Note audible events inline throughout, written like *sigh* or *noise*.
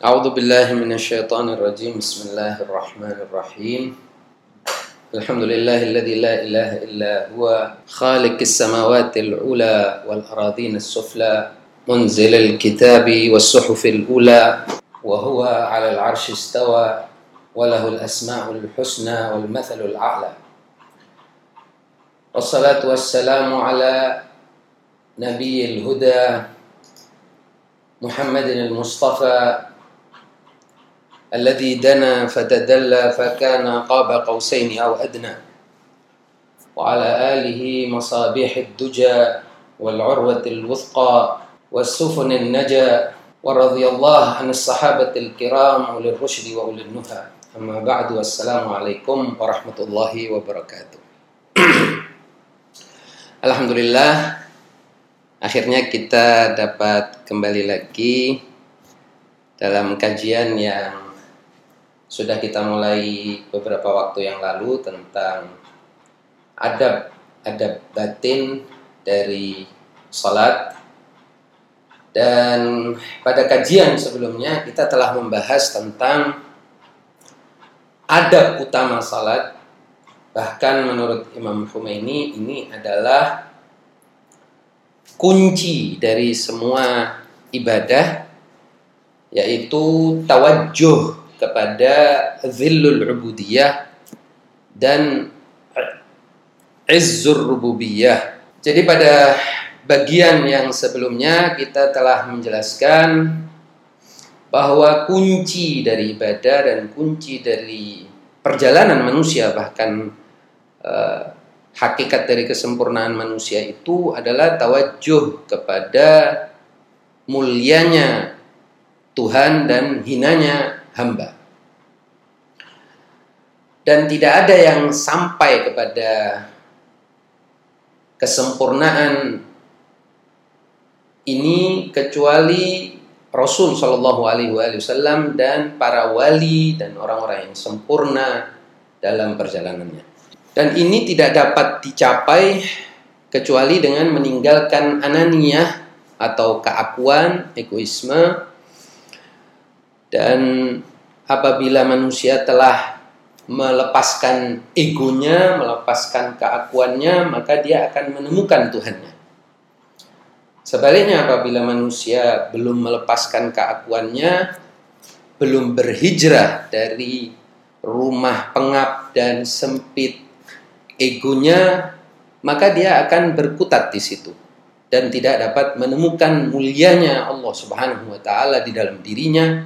أعوذ بالله من الشيطان الرجيم. بسم الله الرحمن الرحيم. الحمد لله الذي لا إله إلا هو خالق السماوات العلى والأراضين السفلى منزل الكتاب والصحف الأولى وهو على العرش استوى وله الأسماء الحسنى والمثل الأعلى. والصلاة والسلام على نبي الهدى محمد المصطفى الذي دنا فتدلى فكان قاب قوسين أو أدنى. وعلى آله مصابيح الدجى والعروة الوثقى والسفن النجا ورضي الله عن الصحابة الكرام أولي الرشد وأولي النهى. أما بعد والسلام عليكم ورحمة الله وبركاته. *clears throat* Alhamdulillah akhirnya kita dapat kembali lagi dalam kajian yang sudah kita mulai beberapa waktu yang lalu tentang adab adab batin dari salat dan pada kajian sebelumnya kita telah membahas tentang adab utama salat Bahkan menurut Imam Khomeini ini adalah kunci dari semua ibadah yaitu tawajjuh kepada zillul ubudiyah dan izzur rububiyah. Jadi pada bagian yang sebelumnya kita telah menjelaskan bahwa kunci dari ibadah dan kunci dari perjalanan manusia bahkan uh, hakikat dari kesempurnaan manusia itu adalah tawajuh kepada mulianya Tuhan dan hinanya hamba. Dan tidak ada yang sampai kepada kesempurnaan ini kecuali Rasul Shallallahu Alaihi Wasallam dan para wali dan orang-orang yang sempurna dalam perjalanannya. Dan ini tidak dapat dicapai kecuali dengan meninggalkan ananiyah atau keakuan, egoisme. Dan apabila manusia telah melepaskan egonya, melepaskan keakuannya, maka dia akan menemukan Tuhannya. Sebaliknya apabila manusia belum melepaskan keakuannya, belum berhijrah dari rumah pengap dan sempit egonya, maka dia akan berkutat di situ dan tidak dapat menemukan mulianya Allah Subhanahu wa taala di dalam dirinya.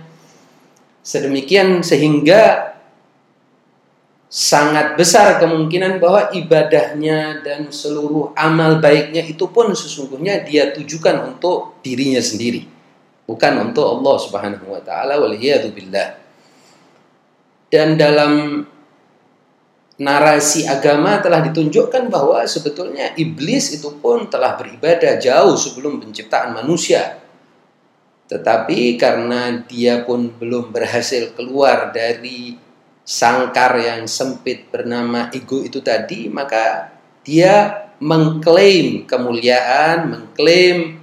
Sedemikian sehingga sangat besar kemungkinan bahwa ibadahnya dan seluruh amal baiknya itu pun sesungguhnya dia tujukan untuk dirinya sendiri bukan untuk Allah Subhanahu wa taala billah dan dalam narasi agama telah ditunjukkan bahwa sebetulnya iblis itu pun telah beribadah jauh sebelum penciptaan manusia. Tetapi karena dia pun belum berhasil keluar dari sangkar yang sempit bernama ego itu tadi, maka dia mengklaim kemuliaan, mengklaim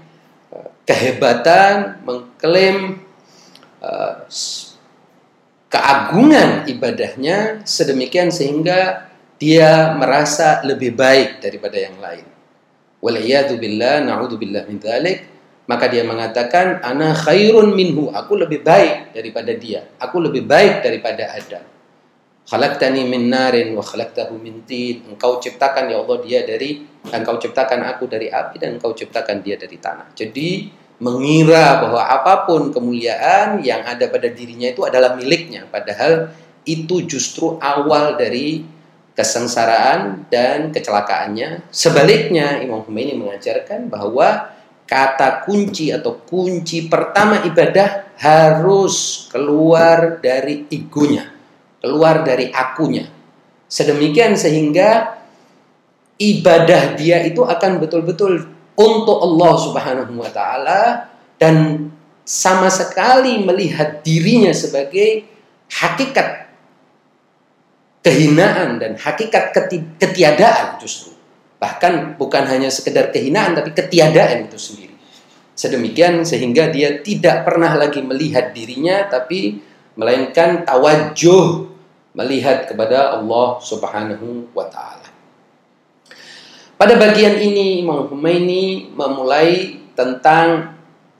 eh, kehebatan, mengklaim uh, keagungan ibadahnya sedemikian sehingga dia merasa lebih baik daripada yang lain. Waliyadu billah, na'udhu billah min. Maka dia mengatakan, ana khairun minhu. Aku lebih baik daripada dia. Aku lebih baik daripada Adam. Khalaqtani min narin wa khalaqtahu min tin. Engkau ciptakan ya Allah dia dari engkau ciptakan aku dari api dan engkau ciptakan dia dari tanah. Jadi mengira bahwa apa pun kemuliaan yang ada pada dirinya itu adalah miliknya padahal itu justru awal dari kesengsaraan dan kecelakaannya sebaliknya Imam Khomeini mengajarkan bahwa kata kunci atau kunci pertama ibadah harus keluar dari egonya keluar dari akunya sedemikian sehingga ibadah dia itu akan betul-betul untuk Allah Subhanahu wa taala dan sama sekali melihat dirinya sebagai hakikat kehinaan dan hakikat ketiadaan justru. Bahkan bukan hanya sekedar kehinaan tapi ketiadaan itu sendiri. sedemikian sehingga dia tidak pernah lagi melihat dirinya tapi melainkan tawajuh melihat kepada Allah Subhanahu wa taala. Pada bagian ini Imam Khomeini memulai tentang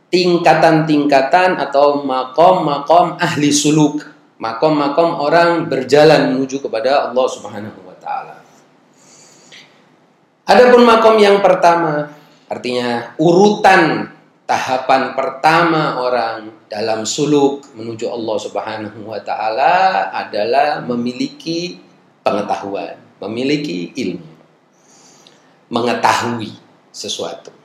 tingkatan-tingkatan atau makom-makom ahli suluk, makom-makom orang berjalan menuju kepada Allah Subhanahu wa. Adapun makom yang pertama, artinya urutan tahapan pertama orang dalam suluk menuju Allah Subhanahu wa taala adalah memiliki pengetahuan, memiliki ilmu mengetahui sesuatu.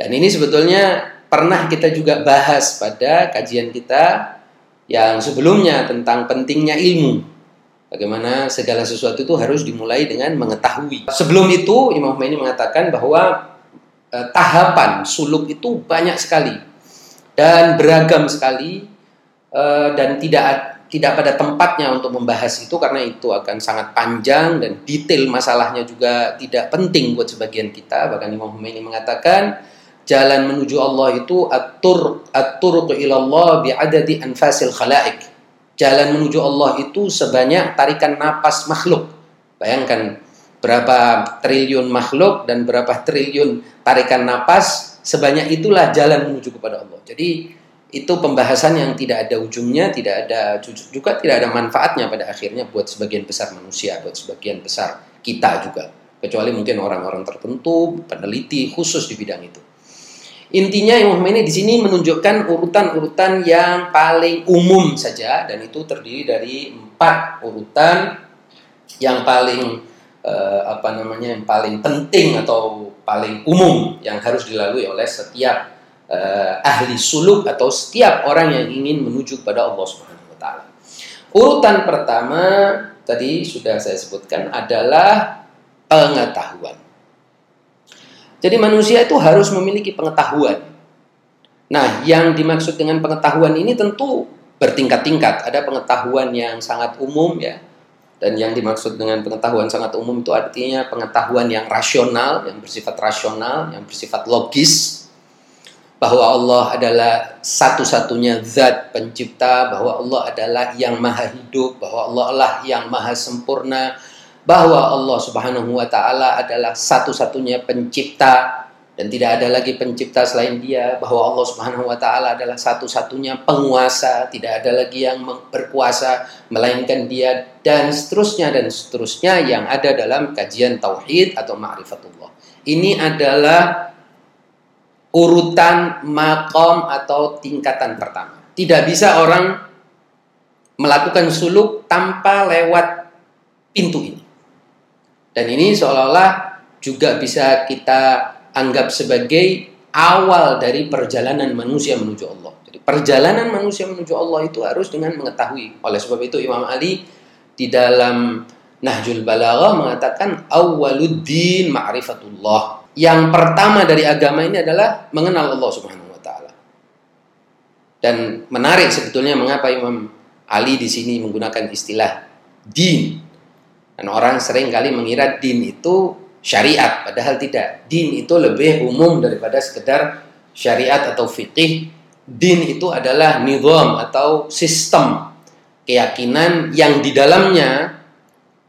Dan ini sebetulnya pernah kita juga bahas pada kajian kita yang sebelumnya tentang pentingnya ilmu. Bagaimana segala sesuatu itu harus dimulai dengan mengetahui. Sebelum itu Imam Khomeini mengatakan bahwa eh, tahapan suluk itu banyak sekali dan beragam sekali eh, dan tidak tidak pada tempatnya untuk membahas itu karena itu akan sangat panjang dan detail masalahnya juga tidak penting buat sebagian kita bahkan Imam Khomeini mengatakan jalan menuju Allah itu atur atur ilallah bi'adadi anfasil khalaik jalan menuju Allah itu sebanyak tarikan napas makhluk bayangkan berapa triliun makhluk dan berapa triliun tarikan napas sebanyak itulah jalan menuju kepada Allah jadi itu pembahasan yang tidak ada ujungnya, tidak ada juga tidak ada manfaatnya pada akhirnya buat sebagian besar manusia, buat sebagian besar kita juga. Kecuali mungkin orang-orang tertentu, peneliti khusus di bidang itu. Intinya Imam ini di sini menunjukkan urutan-urutan yang paling umum saja dan itu terdiri dari empat urutan yang paling eh, apa namanya yang paling penting atau paling umum yang harus dilalui oleh setiap uh, ahli suluk atau setiap orang yang ingin menuju kepada Allah Subhanahu wa taala. Urutan pertama tadi sudah saya sebutkan adalah pengetahuan. Jadi manusia itu harus memiliki pengetahuan. Nah, yang dimaksud dengan pengetahuan ini tentu bertingkat-tingkat. Ada pengetahuan yang sangat umum ya. Dan yang dimaksud dengan pengetahuan sangat umum itu artinya pengetahuan yang rasional, yang bersifat rasional, yang bersifat logis, bahwa Allah adalah satu-satunya zat pencipta, bahwa Allah adalah yang maha hidup, bahwa Allah lah yang maha sempurna, bahwa Allah Subhanahu wa taala adalah satu-satunya pencipta dan tidak ada lagi pencipta selain Dia, bahwa Allah Subhanahu wa taala adalah satu-satunya penguasa, tidak ada lagi yang berkuasa melainkan Dia dan seterusnya dan seterusnya yang ada dalam kajian tauhid atau ma'rifatullah. Ini adalah urutan makom atau tingkatan pertama. Tidak bisa orang melakukan suluk tanpa lewat pintu ini. Dan ini seolah-olah juga bisa kita anggap sebagai awal dari perjalanan manusia menuju Allah. Jadi perjalanan manusia menuju Allah itu harus dengan mengetahui. Oleh sebab itu Imam Ali di dalam Nahjul Balaghah mengatakan awwaluddin ma'rifatullah yang pertama dari agama ini adalah mengenal Allah Subhanahu wa taala. Dan menarik sebetulnya mengapa Imam Ali di sini menggunakan istilah din. Dan orang sering kali mengira din itu syariat, padahal tidak. Din itu lebih umum daripada sekedar syariat atau fikih. Din itu adalah nizam atau sistem keyakinan yang di dalamnya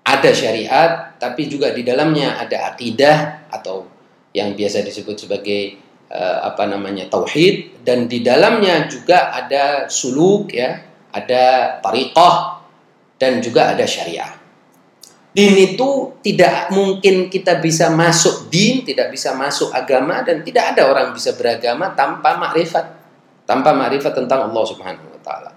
ada syariat, tapi juga di dalamnya ada akidah atau yang biasa disebut sebagai uh, apa namanya tauhid dan di dalamnya juga ada suluk ya, ada tariqah dan juga ada syariah. Din itu tidak mungkin kita bisa masuk din, tidak bisa masuk agama dan tidak ada orang bisa beragama tanpa makrifat, tanpa makrifat tentang Allah Subhanahu wa taala.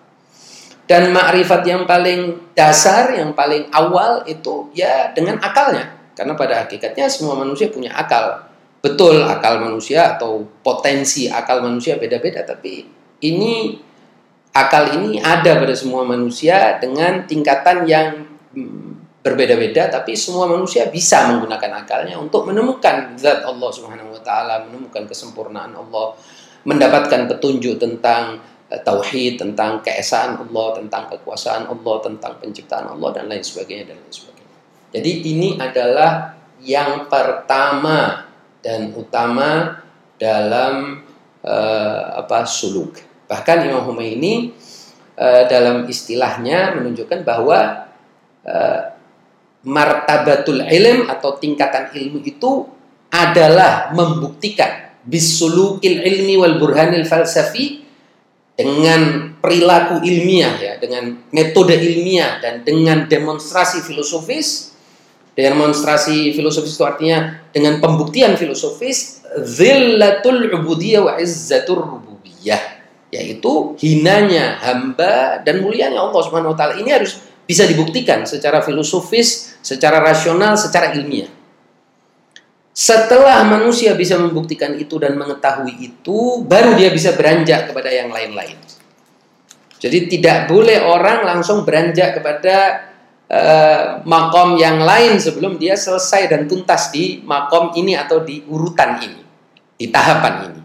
Dan makrifat yang paling dasar, yang paling awal itu ya dengan akalnya. Karena pada hakikatnya semua manusia punya akal betul akal manusia atau potensi akal manusia beda-beda tapi ini akal ini ada pada semua manusia dengan tingkatan yang mm, berbeda-beda tapi semua manusia bisa menggunakan akalnya untuk menemukan zat Allah Subhanahu wa taala, menemukan kesempurnaan Allah, mendapatkan petunjuk tentang eh, tauhid, tentang keesaan Allah, tentang kekuasaan Allah, tentang penciptaan Allah dan lain sebagainya dan lain sebagainya. Jadi ini adalah yang pertama dan utama dalam uh, apa suluk. Bahkan Imam Humaini uh, dalam istilahnya menunjukkan bahwa martabatul ilm atau tingkatan ilmu itu adalah membuktikan bisulukil ilmi wal burhanil falsafi dengan perilaku ilmiah ya, dengan metode ilmiah dan dengan demonstrasi filosofis. Demonstrasi filosofis itu artinya dengan pembuktian filosofis zillatul ubudiyah wa izzatur rububiyah yaitu hinanya hamba dan mulianya Allah Subhanahu wa taala ini harus bisa dibuktikan secara filosofis, secara rasional, secara ilmiah. Setelah manusia bisa membuktikan itu dan mengetahui itu, baru dia bisa beranjak kepada yang lain-lain. Jadi tidak boleh orang langsung beranjak kepada uh, makom yang lain sebelum dia selesai dan tuntas di makom ini atau di urutan ini, di tahapan ini.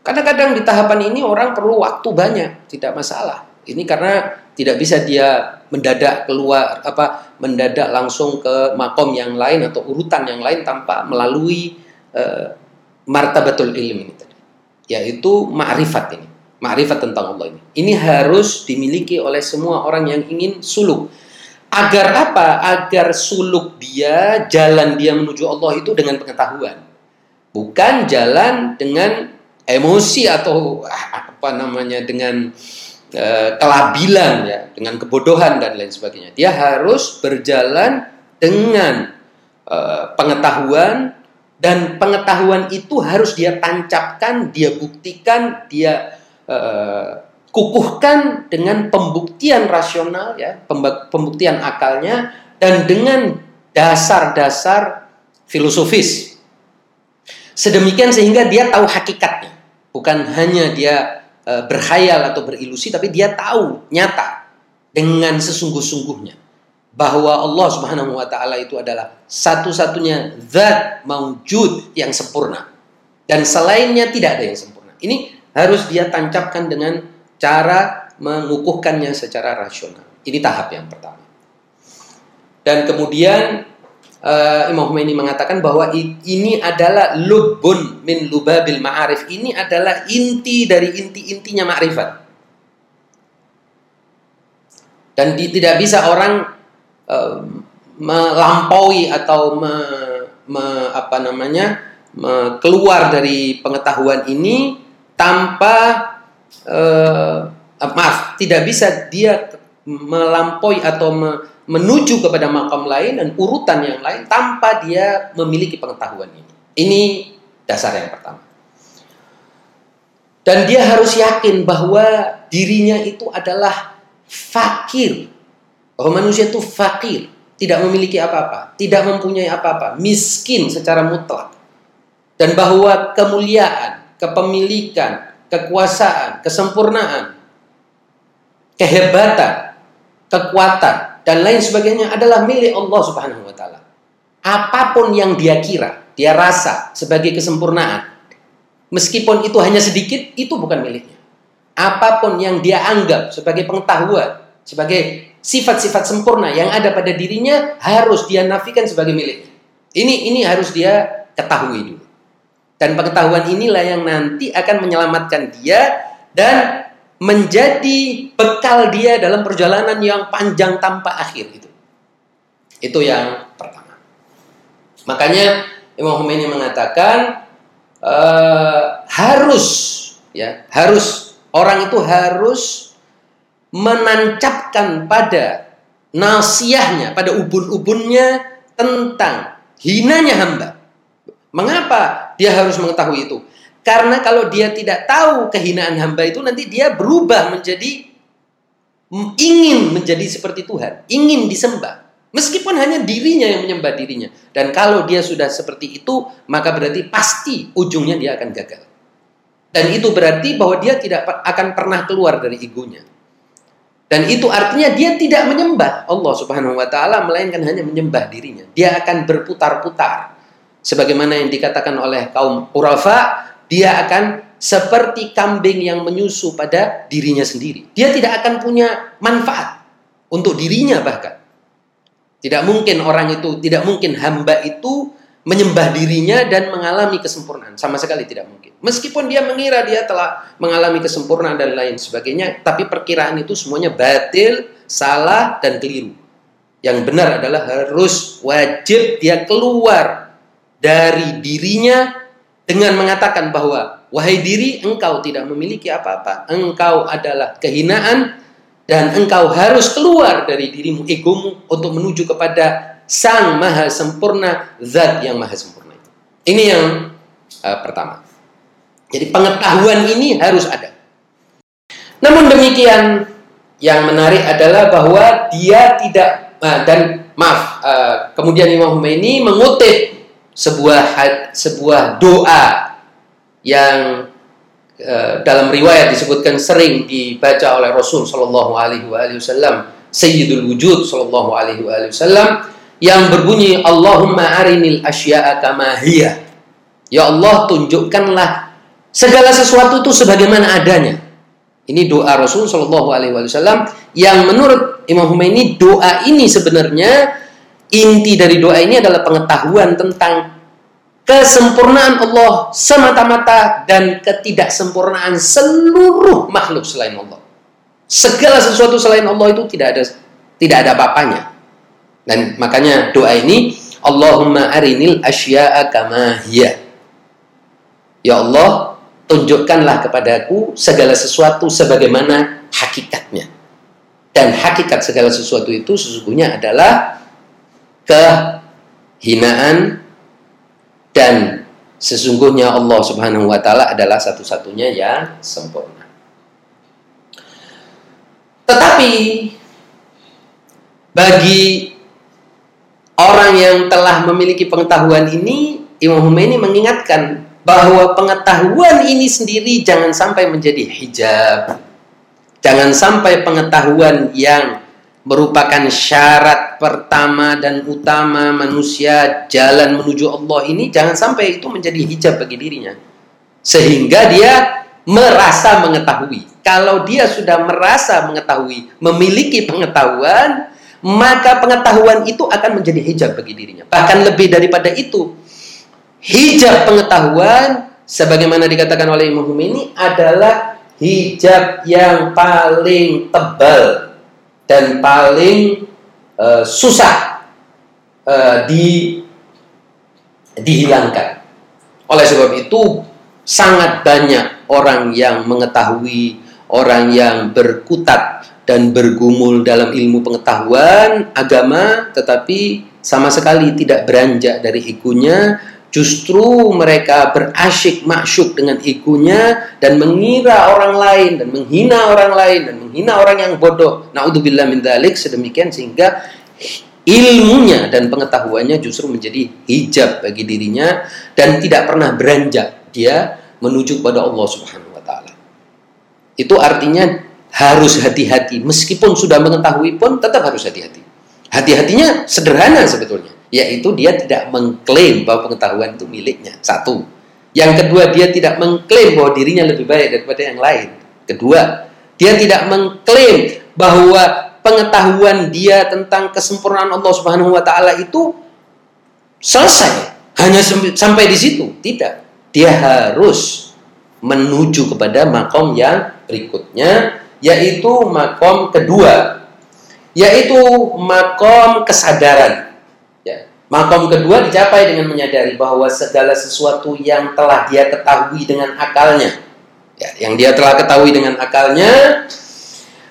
Kadang-kadang di tahapan ini orang perlu waktu banyak, tidak masalah. Ini karena tidak bisa dia mendadak keluar apa mendadak langsung ke makom yang lain atau urutan yang lain tanpa melalui uh, martabatul ilmi ini tadi. Yaitu ma'rifat ini. Ma'rifat tentang Allah ini. Ini harus dimiliki oleh semua orang yang ingin suluk. Agar apa? Agar suluk dia jalan dia menuju Allah itu dengan pengetahuan. Bukan jalan dengan emosi atau ah, apa namanya dengan Eh, kelabilan ya, dengan kebodohan dan lain sebagainya. Dia harus berjalan dengan uh, pengetahuan dan pengetahuan itu harus dia tancapkan, dia buktikan, dia uh, kukuhkan dengan pembuktian rasional ya, pembuktian akalnya dan dengan dasar-dasar filosofis. Sedemikian sehingga dia tahu hakikatnya, bukan hanya dia e, berkhayal atau berilusi tapi dia tahu nyata dengan sesungguh-sungguhnya bahwa Allah Subhanahu wa taala itu adalah satu-satunya zat maujud yang sempurna dan selainnya tidak ada yang sempurna. Ini harus dia tancapkan dengan cara mengukuhkannya secara rasional. Ini tahap yang pertama. Dan kemudian uh, Imam Khomeini mengatakan bahwa ini adalah lubun min lubabil ma'arif. Ini adalah inti dari inti-intinya ma'rifat. Dan di, tidak bisa orang uh, melampaui atau me, me, apa namanya me, keluar dari pengetahuan ini tanpa uh, maaf tidak bisa dia melampaui atau me, menuju kepada makam lain dan urutan yang lain tanpa dia memiliki pengetahuan ini. Ini dasar yang pertama. Dan dia harus yakin bahwa dirinya itu adalah fakir. Bahwa manusia itu fakir, tidak memiliki apa-apa, tidak mempunyai apa-apa, miskin secara mutlak. Dan bahwa kemuliaan, kepemilikan, kekuasaan, kesempurnaan, kehebatan, kekuatan dan lain sebagainya adalah milik Allah Subhanahu wa taala. Apa pun yang dia kira, dia rasa sebagai kesempurnaan, meskipun itu hanya sedikit, itu bukan miliknya. Apa pun yang dia anggap sebagai pengetahuan, sebagai sifat-sifat sempurna yang ada pada dirinya harus dia nafikan sebagai miliknya. Ini ini harus dia ketahui dulu. Dan pengetahuan inilah yang nanti akan menyelamatkan dia dan menjadi bekal dia dalam perjalanan yang panjang tanpa akhir itu. Itu yang pertama. Makanya Imam Khomeini mengatakan uh, harus ya, harus orang itu harus menancapkan pada nasiahnya, pada ubun-ubunnya tentang hinanya hamba. Mengapa dia harus mengetahui itu? Karena kalau dia tidak tahu kehinaan hamba itu nanti dia berubah menjadi ingin menjadi seperti Tuhan, ingin disembah. Meskipun hanya dirinya yang menyembah dirinya. Dan kalau dia sudah seperti itu, maka berarti pasti ujungnya dia akan gagal. Dan itu berarti bahwa dia tidak akan pernah keluar dari egonya. Dan itu artinya dia tidak menyembah Allah Subhanahu wa taala melainkan hanya menyembah dirinya. Dia akan berputar-putar. Sebagaimana yang dikatakan oleh kaum Urafa, dia akan seperti kambing yang menyusu pada dirinya sendiri. Dia tidak akan punya manfaat untuk dirinya bahkan. Tidak mungkin orang itu, tidak mungkin hamba itu menyembah dirinya dan mengalami kesempurnaan. Sama sekali tidak mungkin. Meskipun dia mengira dia telah mengalami kesempurnaan dan lain sebagainya, tapi perkiraan itu semuanya batil, salah, dan keliru. Yang benar adalah harus wajib dia keluar dari dirinya dengan mengatakan bahwa wahai diri engkau tidak memiliki apa-apa. Engkau adalah kehinaan dan engkau harus keluar dari dirimu egomu untuk menuju kepada Sang Maha Sempurna, Zat yang Maha Sempurna. Ini yang uh, pertama. Jadi pengetahuan ini harus ada. Namun demikian, yang menarik adalah bahwa dia tidak uh, dan maaf, uh, kemudian Imam Khomeini mengutip sebuah sebuah doa yang uh, dalam riwayat disebutkan sering dibaca oleh Rasul Shallallahu Alaihi Wasallam, Sayyidul Wujud Shallallahu Alaihi Wasallam yang berbunyi Allahumma arinil asya'a kama hiya. Ya Allah, tunjukkanlah segala sesuatu itu sebagaimana adanya. Ini doa Rasul Shallallahu Alaihi Wasallam yang menurut Imam Khomeini doa ini sebenarnya inti dari doa ini adalah pengetahuan tentang kesempurnaan Allah semata-mata dan ketidaksempurnaan seluruh makhluk selain Allah. Segala sesuatu selain Allah itu tidak ada tidak ada apa-apanya. Dan makanya doa ini Allahumma arinil asya'a kama hiya. Ya Allah, tunjukkanlah kepadaku segala sesuatu sebagaimana hakikatnya. Dan hakikat segala sesuatu itu sesungguhnya adalah kehinaan dan sesungguhnya Allah Subhanahu wa taala adalah satu-satunya yang sempurna. Tetapi bagi orang yang telah memiliki pengetahuan ini, Imam Khomeini mengingatkan bahwa pengetahuan ini sendiri jangan sampai menjadi hijab. Jangan sampai pengetahuan yang merupakan syarat pertama dan utama manusia jalan menuju Allah ini jangan sampai itu menjadi hijab bagi dirinya. Sehingga dia merasa mengetahui. Kalau dia sudah merasa mengetahui, memiliki pengetahuan, maka pengetahuan itu akan menjadi hijab bagi dirinya. Bahkan lebih daripada itu, hijab pengetahuan sebagaimana dikatakan oleh Imam ini adalah hijab yang paling tebal dan paling uh, susah uh, di dihilangkan. Oleh sebab itu sangat banyak orang yang mengetahui, orang yang berkutat dan bergumul dalam ilmu pengetahuan agama tetapi sama sekali tidak beranjak dari egonya justru mereka berasyik masyuk dengan egonya dan mengira orang lain dan menghina orang lain dan menghina orang yang bodoh naudzubillah min dzalik sedemikian sehingga ilmunya dan pengetahuannya justru menjadi hijab bagi dirinya dan tidak pernah beranjak dia menuju kepada Allah Subhanahu wa taala. Itu artinya harus hati-hati. Meskipun sudah mengetahui pun tetap harus hati-hati. Hati-hatinya sederhana sebetulnya, yaitu dia tidak mengklaim bahwa pengetahuan itu miliknya. Satu. Yang kedua, dia tidak mengklaim bahwa dirinya lebih baik daripada yang lain. Kedua, dia tidak mengklaim bahwa pengetahuan dia tentang kesempurnaan Allah Subhanahu wa taala itu selesai hanya sampai di situ. Tidak. Dia harus menuju kepada makom yang berikutnya yaitu makom kedua yaitu makom kesadaran makom kedua dicapai dengan menyadari bahwa segala sesuatu yang telah dia ketahui dengan akalnya. Ya yang dia telah ketahui dengan akalnya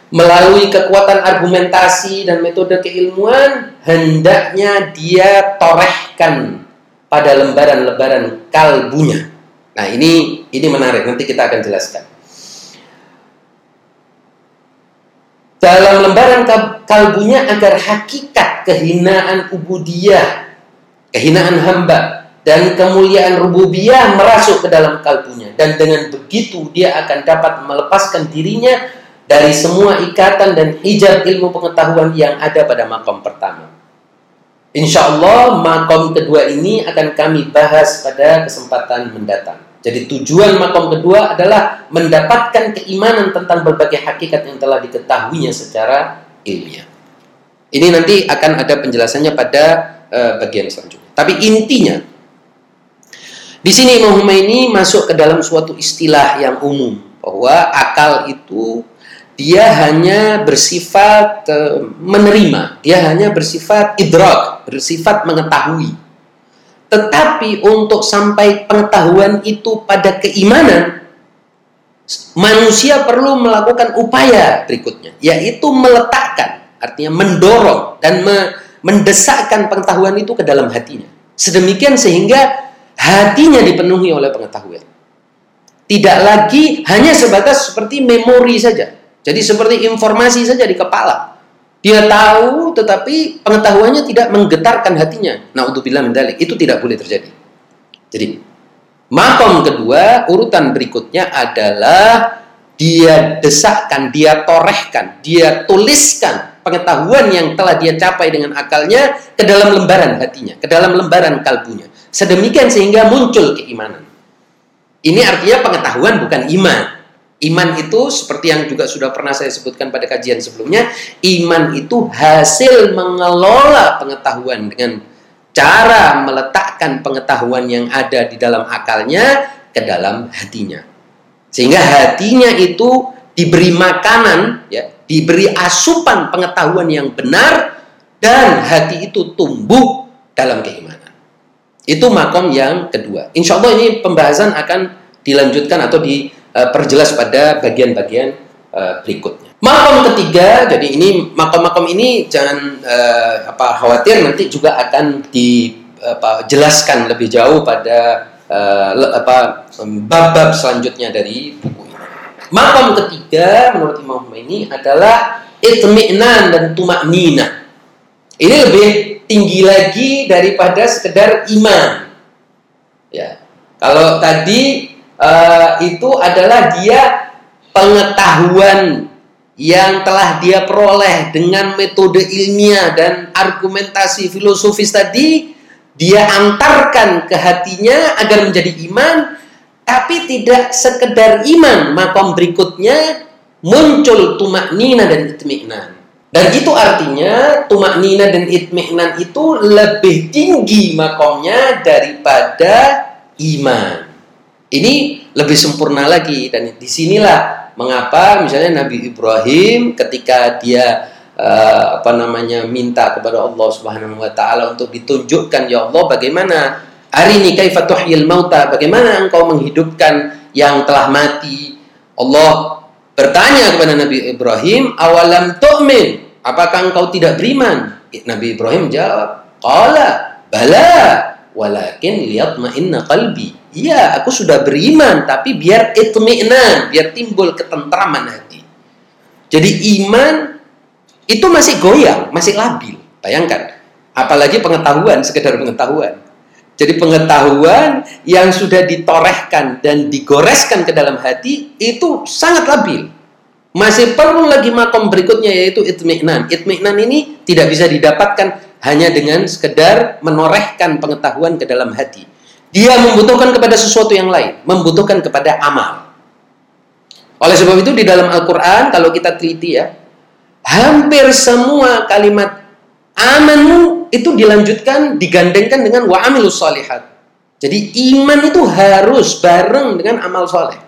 melalui kekuatan argumentasi dan metode keilmuan hendaknya dia torehkan pada lembaran-lembaran kalbunya. Nah ini ini menarik. Nanti kita akan jelaskan. Dalam lembaran kalbunya agar hakikat kehinaan ubudiyah, kehinaan hamba dan kemuliaan rububiyah merasuk ke dalam kalbunya dan dengan begitu dia akan dapat melepaskan dirinya dari semua ikatan dan hijab ilmu pengetahuan yang ada pada makom pertama. Insya Allah makom kedua ini akan kami bahas pada kesempatan mendatang. Jadi tujuan makom kedua adalah mendapatkan keimanan tentang berbagai hakikat yang telah diketahuinya secara ilmiah. Ini nanti akan ada penjelasannya pada uh, bagian selanjutnya. Tapi intinya Di sini Imam Humaini masuk ke dalam suatu istilah yang umum bahwa akal itu dia hanya bersifat uh, menerima, dia hanya bersifat idrak, bersifat mengetahui. Tetapi untuk sampai pengetahuan itu pada keimanan, manusia perlu melakukan upaya berikutnya, yaitu meletakkan, artinya mendorong dan me mendesakkan pengetahuan itu ke dalam hatinya. Sedemikian sehingga hatinya dipenuhi oleh pengetahuan. Tidak lagi hanya sebatas seperti memori saja. Jadi seperti informasi saja di kepala. Dia tahu tetapi pengetahuannya tidak menggetarkan hatinya. Nah, untuk bilang mendalik itu tidak boleh terjadi. Jadi makom kedua urutan berikutnya adalah dia desakkan, dia torehkan, dia tuliskan pengetahuan yang telah dia capai dengan akalnya ke dalam lembaran hatinya, ke dalam lembaran kalbunya. Sedemikian sehingga muncul keimanan. Ini artinya pengetahuan bukan iman. Iman itu seperti yang juga sudah pernah saya sebutkan pada kajian sebelumnya, iman itu hasil mengelola pengetahuan dengan cara meletakkan pengetahuan yang ada di dalam akalnya ke dalam hatinya. Sehingga hatinya itu diberi makanan, ya, diberi asupan pengetahuan yang benar dan hati itu tumbuh dalam keimanan. Itu makom yang kedua. Insya Allah ini pembahasan akan dilanjutkan atau diperjelas pada bagian-bagian eh, berikutnya. Makom ketiga, jadi ini makom-makom ini jangan uh, apa khawatir nanti juga akan dijelaskan lebih jauh pada apa bab-bab selanjutnya dari buku ini. Makom ketiga menurut Imam ini adalah itmi'nan dan tumak nina. Ini lebih tinggi lagi daripada sekedar iman. Ya. Kalau tadi uh, itu adalah dia pengetahuan yang telah dia peroleh dengan metode ilmiah dan argumentasi filosofis tadi dia antarkan ke hatinya agar menjadi iman tapi tidak sekedar iman. Makom berikutnya muncul tumak nina dan itmi'nan. Dan itu artinya tumak nina dan itmi'nan itu lebih tinggi makomnya daripada iman. Ini lebih sempurna lagi. Dan di sinilah mengapa misalnya Nabi Ibrahim ketika dia uh, apa namanya minta kepada Allah Subhanahu wa taala untuk ditunjukkan ya Allah bagaimana hari ini tuhyil mauta bagaimana engkau menghidupkan yang telah mati Allah bertanya kepada Nabi Ibrahim, awalam tu'min? Apakah engkau tidak beriman? Nabi Ibrahim jawab, qala bala walakin lihat ma'inna qalbi. Iya, aku sudah beriman, tapi biar itmi'nan, biar timbul ketentraman hati. Jadi iman itu masih goyang, masih labil. Bayangkan, apalagi pengetahuan, sekedar pengetahuan. Jadi pengetahuan yang sudah ditorehkan dan digoreskan ke dalam hati itu sangat labil. Masih perlu lagi makom berikutnya yaitu itmi'nan. Itmi'nan ini tidak bisa didapatkan hanya dengan sekedar menorehkan pengetahuan ke dalam hati. Dia membutuhkan kepada sesuatu yang lain, membutuhkan kepada amal. Oleh sebab itu di dalam Al-Qur'an kalau kita teliti ya, hampir semua kalimat amanu itu dilanjutkan digandengkan dengan wa amilus solihat. Jadi iman itu harus bareng dengan amal soleh.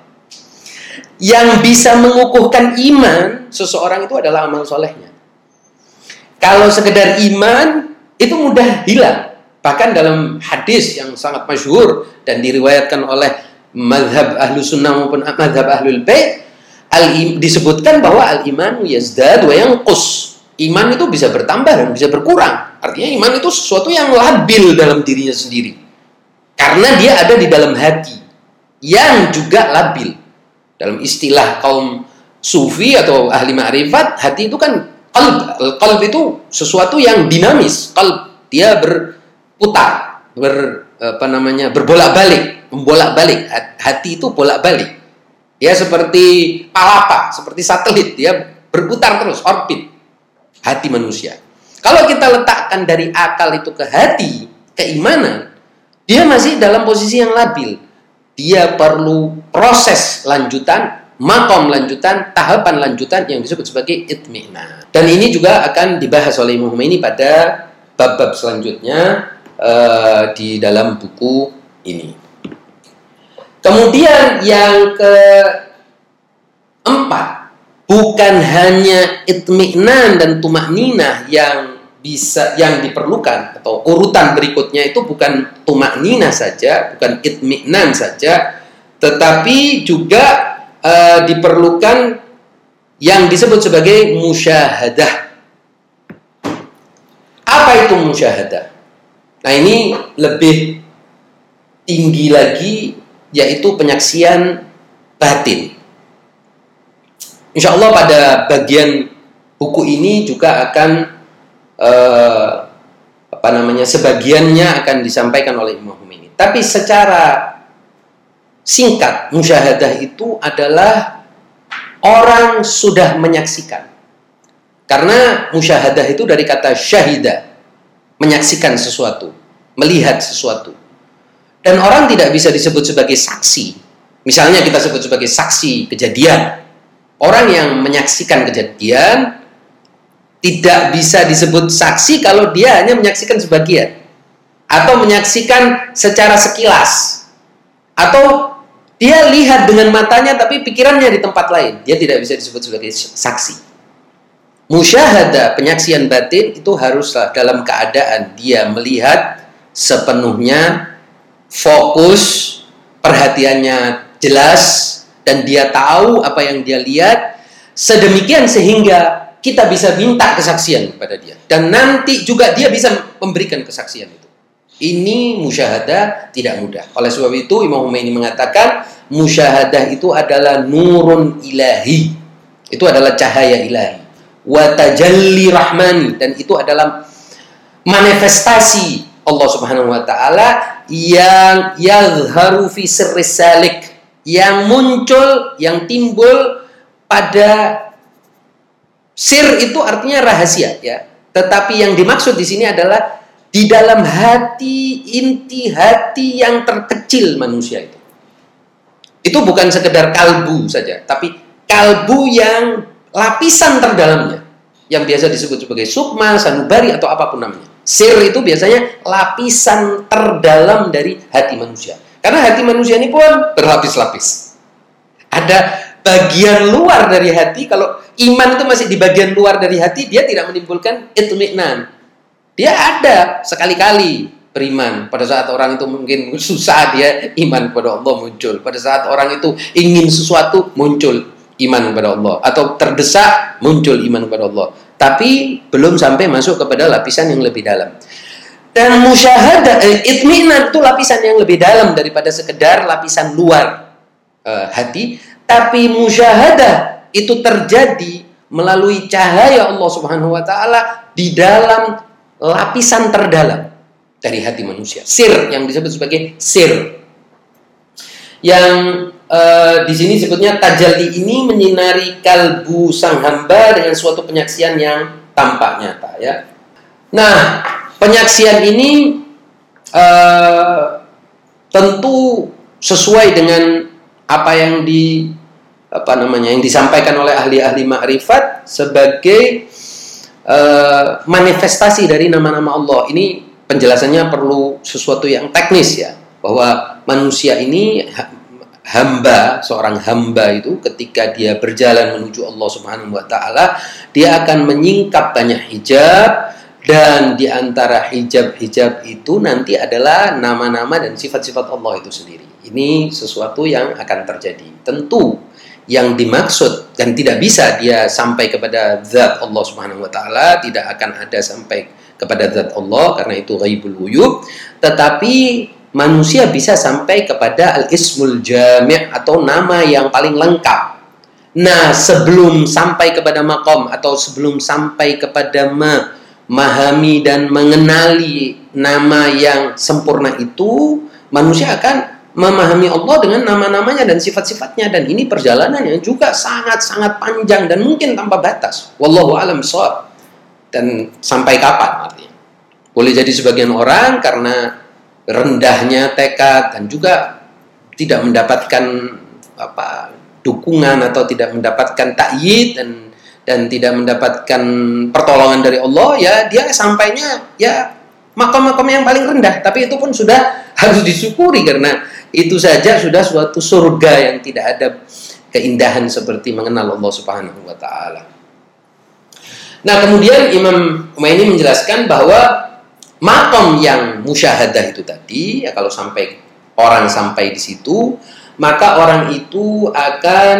Yang bisa mengukuhkan iman seseorang itu adalah amal solehnya. Kalau sekedar iman itu mudah hilang. Bahkan dalam hadis yang sangat masyhur dan diriwayatkan oleh madhab ahlu sunnah maupun madhab ahlul bait al disebutkan bahwa al iman yazdad wa yanqus. Iman itu bisa bertambah dan bisa berkurang. Artinya iman itu sesuatu yang labil dalam dirinya sendiri. Karena dia ada di dalam hati yang juga labil. Dalam istilah kaum sufi atau ahli ma'rifat, hati itu kan qalb. Qalb itu sesuatu yang dinamis. Qalb dia berputar, ber apa namanya? berbolak-balik, membolak-balik. Hati itu bolak-balik. Ya seperti palapa, seperti satelit, dia berputar terus, orbit hati manusia. Kalau kita letakkan dari akal itu ke hati, keimanan, dia masih dalam posisi yang labil. Dia perlu proses lanjutan, makom lanjutan, tahapan lanjutan yang disebut sebagai itmi'na. Dan ini juga akan dibahas oleh Imam ini pada bab-bab selanjutnya uh, di dalam buku ini. Kemudian yang keempat, bukan hanya itmi'nan dan tumak ninah yang bisa yang diperlukan atau urutan berikutnya itu bukan tumak ninah saja, bukan itmi'nan saja, tetapi juga uh, diperlukan yang disebut sebagai musyahadah. Apa itu musyahadah? Nah, ini lebih tinggi lagi yaitu penyaksian batin. Insya Allah pada bagian buku ini juga akan eh, apa namanya sebagiannya akan disampaikan oleh Imam Khomeini. Tapi secara singkat musyahadah itu adalah orang sudah menyaksikan. Karena musyahadah itu dari kata syahida, menyaksikan sesuatu, melihat sesuatu. Dan orang tidak bisa disebut sebagai saksi. Misalnya kita sebut sebagai saksi kejadian. Orang yang menyaksikan kejadian tidak bisa disebut saksi kalau dia hanya menyaksikan sebagian. Atau menyaksikan secara sekilas. Atau dia lihat dengan matanya tapi pikirannya di tempat lain. Dia tidak bisa disebut sebagai saksi. Musyahadah, penyaksian batin itu haruslah dalam keadaan dia melihat sepenuhnya fokus, perhatiannya jelas, dan dia tahu apa yang dia lihat, sedemikian sehingga kita bisa minta kesaksian kepada dia. Dan nanti juga dia bisa memberikan kesaksian itu. Ini musyahadah tidak mudah. Oleh sebab itu Imam Khomeini mengatakan musyahadah itu adalah nurun ilahi. Itu adalah cahaya ilahi. Watajalli rahmani dan itu adalah manifestasi Allah Subhanahu wa taala yang yadhharu fi sirri yang muncul yang timbul pada sir itu artinya rahasia ya. Tetapi yang dimaksud di sini adalah di dalam hati inti hati yang terkecil manusia itu. Itu bukan sekedar kalbu saja tapi kalbu yang lapisan terdalamnya yang biasa disebut sebagai sukma, sanubari atau apa pun namanya. Sir itu biasanya lapisan terdalam dari hati manusia. Karena hati manusia ini pun berlapis-lapis. Ada bagian luar dari hati, kalau iman itu masih di bagian luar dari hati, dia tidak menimbulkan itmi'nan. Dia ada sekali-kali beriman. Pada saat orang itu mungkin *laughs* susah dia iman kepada Allah muncul. Pada saat orang itu ingin sesuatu muncul iman kepada Allah atau terdesak muncul iman kepada Allah tapi belum sampai masuk kepada lapisan yang lebih dalam. Dan musyahadah, eh, itminan itu lapisan yang lebih dalam daripada sekedar lapisan luar eh, hati. Tapi musyahadah itu terjadi melalui cahaya Allah Subhanahu Wa Taala di dalam lapisan terdalam dari hati manusia. Sir yang disebut sebagai sir. Yang Uh, di sini sebutnya tajalli ini menyinari kalbu sang hamba dengan suatu penyaksian yang tampak nyata ya. Nah, penyaksian ini uh, tentu sesuai dengan apa yang di apa namanya yang disampaikan oleh ahli-ahli makrifat sebagai uh, manifestasi dari nama-nama Allah. Ini penjelasannya perlu sesuatu yang teknis ya, bahwa manusia ini hamba, seorang hamba itu ketika dia berjalan menuju Allah Subhanahu wa taala, dia akan menyingkap banyak hijab dan di antara hijab-hijab itu nanti adalah nama-nama dan sifat-sifat Allah itu sendiri. Ini sesuatu yang akan terjadi. Tentu yang dimaksud dan tidak bisa dia sampai kepada zat Allah Subhanahu wa taala, tidak akan ada sampai kepada zat Allah karena itu ghaibul wujud, tetapi manusia bisa sampai kepada al-ismul jami' atau nama yang paling lengkap. Nah, sebelum sampai kepada makom atau sebelum sampai kepada memahami dan mengenali nama yang sempurna itu, manusia akan memahami Allah dengan nama-namanya dan sifat-sifatnya dan ini perjalanan yang juga sangat-sangat panjang dan mungkin tanpa batas. Wallahu alam Dan sampai kapan artinya? Boleh jadi sebagian orang karena rendahnya tekad dan juga tidak mendapatkan apa dukungan atau tidak mendapatkan takyid dan dan tidak mendapatkan pertolongan dari Allah ya dia sampainya ya makom-makom yang paling rendah, tapi itu pun sudah *laughs* harus disyukuri karena itu saja sudah suatu surga yang tidak ada keindahan seperti mengenal Allah Subhanahu wa taala. Nah, kemudian Imam Umaini menjelaskan bahwa makom yang musyahadah itu tadi, ya kalau sampai orang sampai di situ, maka orang itu akan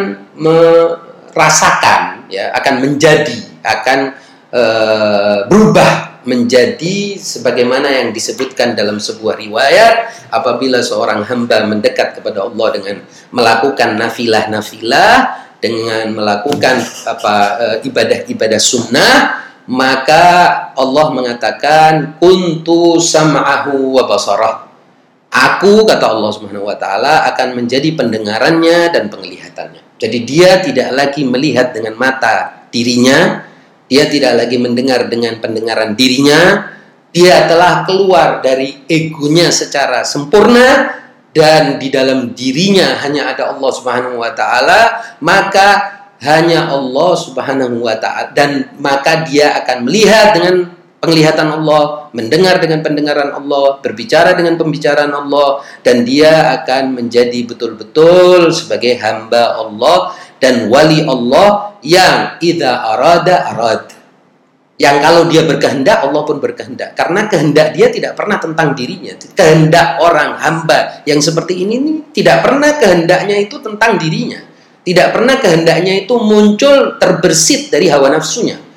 merasakan ya, akan menjadi, akan e, berubah menjadi sebagaimana yang disebutkan dalam sebuah riwayat apabila seorang hamba mendekat kepada Allah dengan melakukan nafilah-nafilah dengan melakukan apa eh, ibadah-ibadah sunnah maka Allah mengatakan kuntu sam'ahu wa basarah. Aku kata Allah Subhanahu wa taala akan menjadi pendengarannya dan penglihatannya jadi dia tidak lagi melihat dengan mata dirinya dia tidak lagi mendengar dengan pendengaran dirinya dia telah keluar dari egonya secara sempurna dan di dalam dirinya hanya ada Allah Subhanahu wa taala, maka hanya Allah Subhanahu wa taala dan maka dia akan melihat dengan penglihatan Allah, mendengar dengan pendengaran Allah, berbicara dengan pembicaraan Allah dan dia akan menjadi betul-betul sebagai hamba Allah dan wali Allah yang idza arada arad. Yang kalau dia berkehendak Allah pun berkehendak. Karena kehendak dia tidak pernah tentang dirinya. Kehendak orang hamba yang seperti ini nih, tidak pernah kehendaknya itu tentang dirinya. Tidak pernah kehendaknya itu muncul terbersit dari hawa nafsunya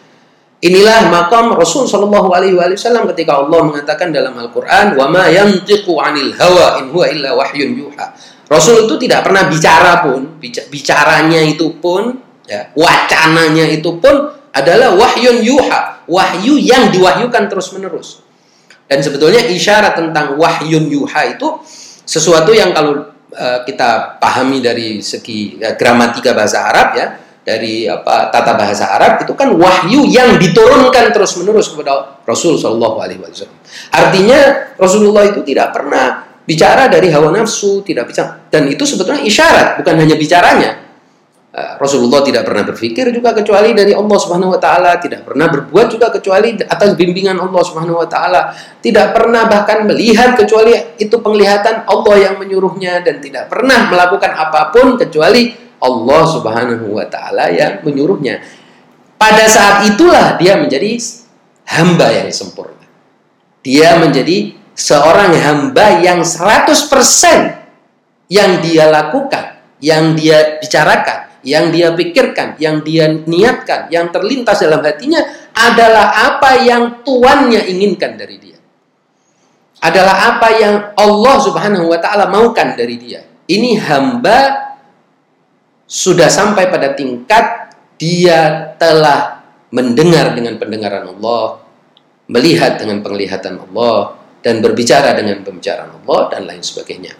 inilah makam Rasul Shallallahu Alaihi Wasallam ketika Allah mengatakan dalam Al-Quran wa ma yantiqu anil hawa in huwa illa wahyun yuha Rasul itu tidak pernah bicara pun bicaranya itu pun ya, wacananya itu pun adalah wahyun yuha, wahyu yang diwahyukan terus-menerus. Dan sebetulnya isyarat tentang wahyun yuha itu sesuatu yang kalau uh, kita pahami dari segi uh, gramatika bahasa Arab ya, dari apa tata bahasa Arab itu kan wahyu yang diturunkan terus-menerus kepada Rasul Shallallahu alaihi wasallam. Artinya Rasulullah itu tidak pernah bicara dari hawa nafsu, tidak bisa dan itu sebetulnya isyarat, bukan hanya bicaranya, Eh, Rasulullah tidak pernah berpikir juga kecuali dari Allah Subhanahu wa taala, tidak pernah berbuat juga kecuali atas bimbingan Allah Subhanahu wa taala, tidak pernah bahkan melihat kecuali itu penglihatan Allah yang menyuruhnya dan tidak pernah melakukan apa pun kecuali Allah Subhanahu wa taala yang menyuruhnya. Pada saat itulah dia menjadi hamba yang sempurna. Dia menjadi seorang hamba yang 100% yang dia lakukan, yang dia bicarakan yang dia pikirkan, yang dia niatkan, yang terlintas dalam hatinya adalah apa yang tuannya inginkan dari dia. Adalah apa yang Allah Subhanahu wa taala maukan dari dia. Ini hamba sudah sampai pada tingkat dia telah mendengar dengan pendengaran Allah, melihat dengan penglihatan Allah, dan berbicara dengan pembicaraan Allah dan lain sebagainya.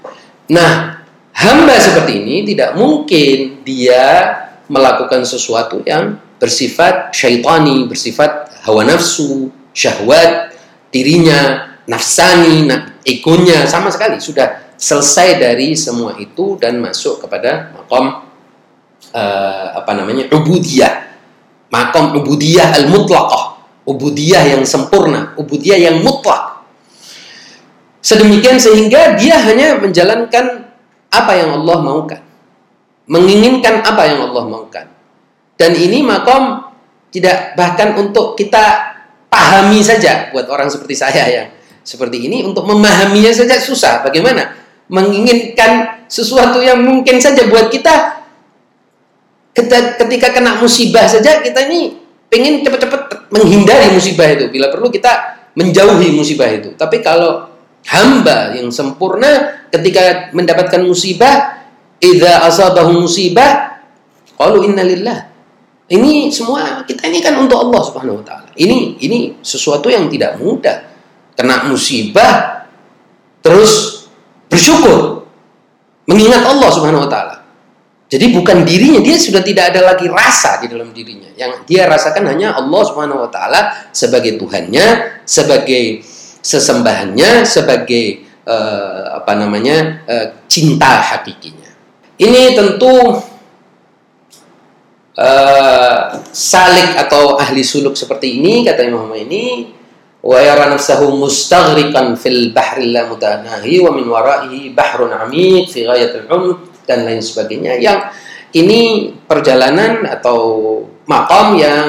Nah, Hamba seperti ini tidak mungkin dia melakukan sesuatu yang bersifat syaitani, bersifat hawa nafsu, syahwat, dirinya, nafsani, egonya sama sekali sudah selesai dari semua itu dan masuk kepada makom uh, apa namanya ubudiyah, makom ubudiyah al mutlaqah, ubudiyah yang sempurna, ubudiyah yang mutlak. Sedemikian sehingga dia hanya menjalankan apa yang Allah maukan. Menginginkan apa yang Allah maukan. Dan ini makom tidak bahkan untuk kita pahami saja buat orang seperti saya yang seperti ini untuk memahaminya saja susah. Bagaimana? Menginginkan sesuatu yang mungkin saja buat kita ketika kena musibah saja kita ini pengen cepat-cepat menghindari musibah itu. Bila perlu kita menjauhi musibah itu. Tapi kalau hamba yang sempurna ketika mendapatkan musibah idza asabahu musibah qalu innalillah ini semua kita ini kan untuk Allah Subhanahu wa taala ini ini sesuatu yang tidak mudah kena musibah terus bersyukur mengingat Allah Subhanahu wa taala jadi bukan dirinya dia sudah tidak ada lagi rasa di dalam dirinya yang dia rasakan hanya Allah Subhanahu wa taala sebagai Tuhannya sebagai sesembahannya sebagai uh, apa namanya uh, cinta hakikinya. Ini tentu uh, salik atau ahli suluk seperti ini kata Imam ini wa yara nafsahu mustaghriqan fil bahri la mutanahi wa min wara'ihi bahrun 'amiq fi ghayatil 'umq dan lain sebagainya yang ini perjalanan atau makom yang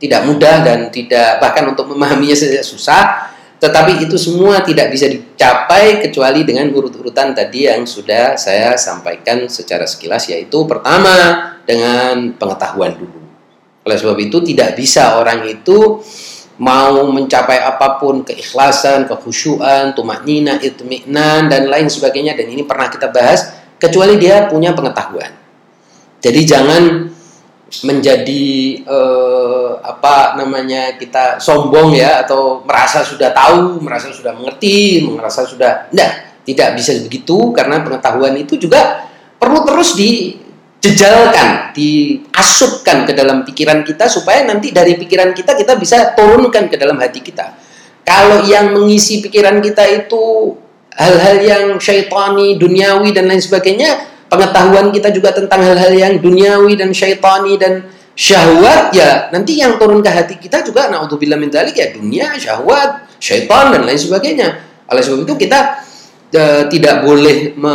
tidak mudah dan tidak bahkan untuk memahaminya saja susah tetapi itu semua tidak bisa dicapai kecuali dengan urut-urutan tadi yang sudah saya sampaikan secara sekilas yaitu pertama dengan pengetahuan dulu. Oleh sebab itu tidak bisa orang itu mau mencapai apa pun keikhlasan, kekhusyuan, tumak nina, itminan dan lain sebagainya dan ini pernah kita bahas kecuali dia punya pengetahuan. Jadi jangan menjadi eh, apa namanya kita sombong ya atau merasa sudah tahu, merasa sudah mengerti, merasa sudah tidak tidak bisa begitu karena pengetahuan itu juga perlu terus dijejalkan, diasupkan ke dalam pikiran kita supaya nanti dari pikiran kita kita bisa turunkan ke dalam hati kita. Kalau yang mengisi pikiran kita itu hal-hal yang syaitani, duniawi dan lain sebagainya, pengetahuan kita juga tentang hal-hal yang duniawi dan syaitani dan syahwat ya nanti yang turun ke hati kita juga naudzubillah min dzalik ya dunia, syahwat, syaitan dan lain sebagainya. Oleh sebab itu kita e, tidak boleh me,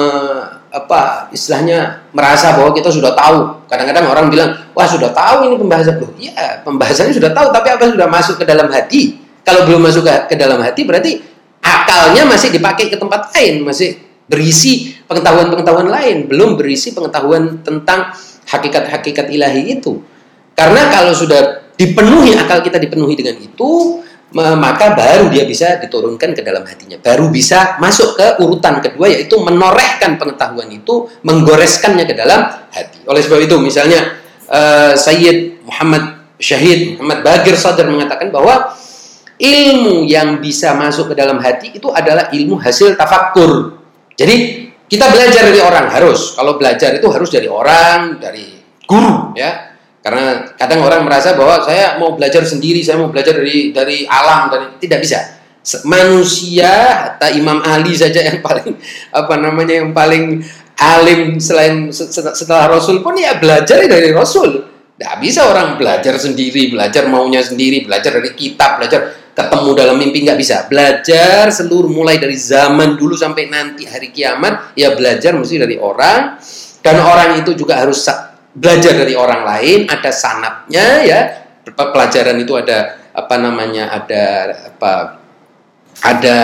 apa istilahnya merasa bahwa kita sudah tahu. Kadang-kadang orang bilang, "Wah, sudah tahu ini pembahasan." Loh, iya, pembahasannya sudah tahu, tapi apa sudah masuk ke dalam hati? Kalau belum masuk ke, ke dalam hati berarti akalnya masih dipakai ke tempat lain, masih berisi pengetahuan-pengetahuan lain, belum berisi pengetahuan tentang hakikat-hakikat ilahi itu. Karena kalau sudah dipenuhi akal kita dipenuhi dengan itu, maka baru dia bisa diturunkan ke dalam hatinya. Baru bisa masuk ke urutan kedua yaitu menorehkan pengetahuan itu, menggoreskannya ke dalam hati. Oleh sebab itu misalnya uh, Sayyid Muhammad Syahid Muhammad Bagir Sadar mengatakan bahwa ilmu yang bisa masuk ke dalam hati itu adalah ilmu hasil tafakkur. Jadi kita belajar dari orang harus. Kalau belajar itu harus dari orang, dari guru ya. Karena kadang orang merasa bahwa saya mau belajar sendiri, saya mau belajar dari dari alam dan tidak bisa. Manusia, atau Imam Ali saja yang paling *laughs* apa namanya yang paling alim selain setelah Rasul pun ya belajar dari Rasul. Tidak bisa orang belajar sendiri, belajar maunya sendiri, belajar dari kitab, belajar ketemu dalam mimpi nggak bisa. Belajar seluruh mulai dari zaman dulu sampai nanti hari kiamat ya belajar mesti dari orang. Dan orang itu juga harus belajar dari orang lain ada sanatnya ya. Pelajaran itu ada apa namanya ada apa ada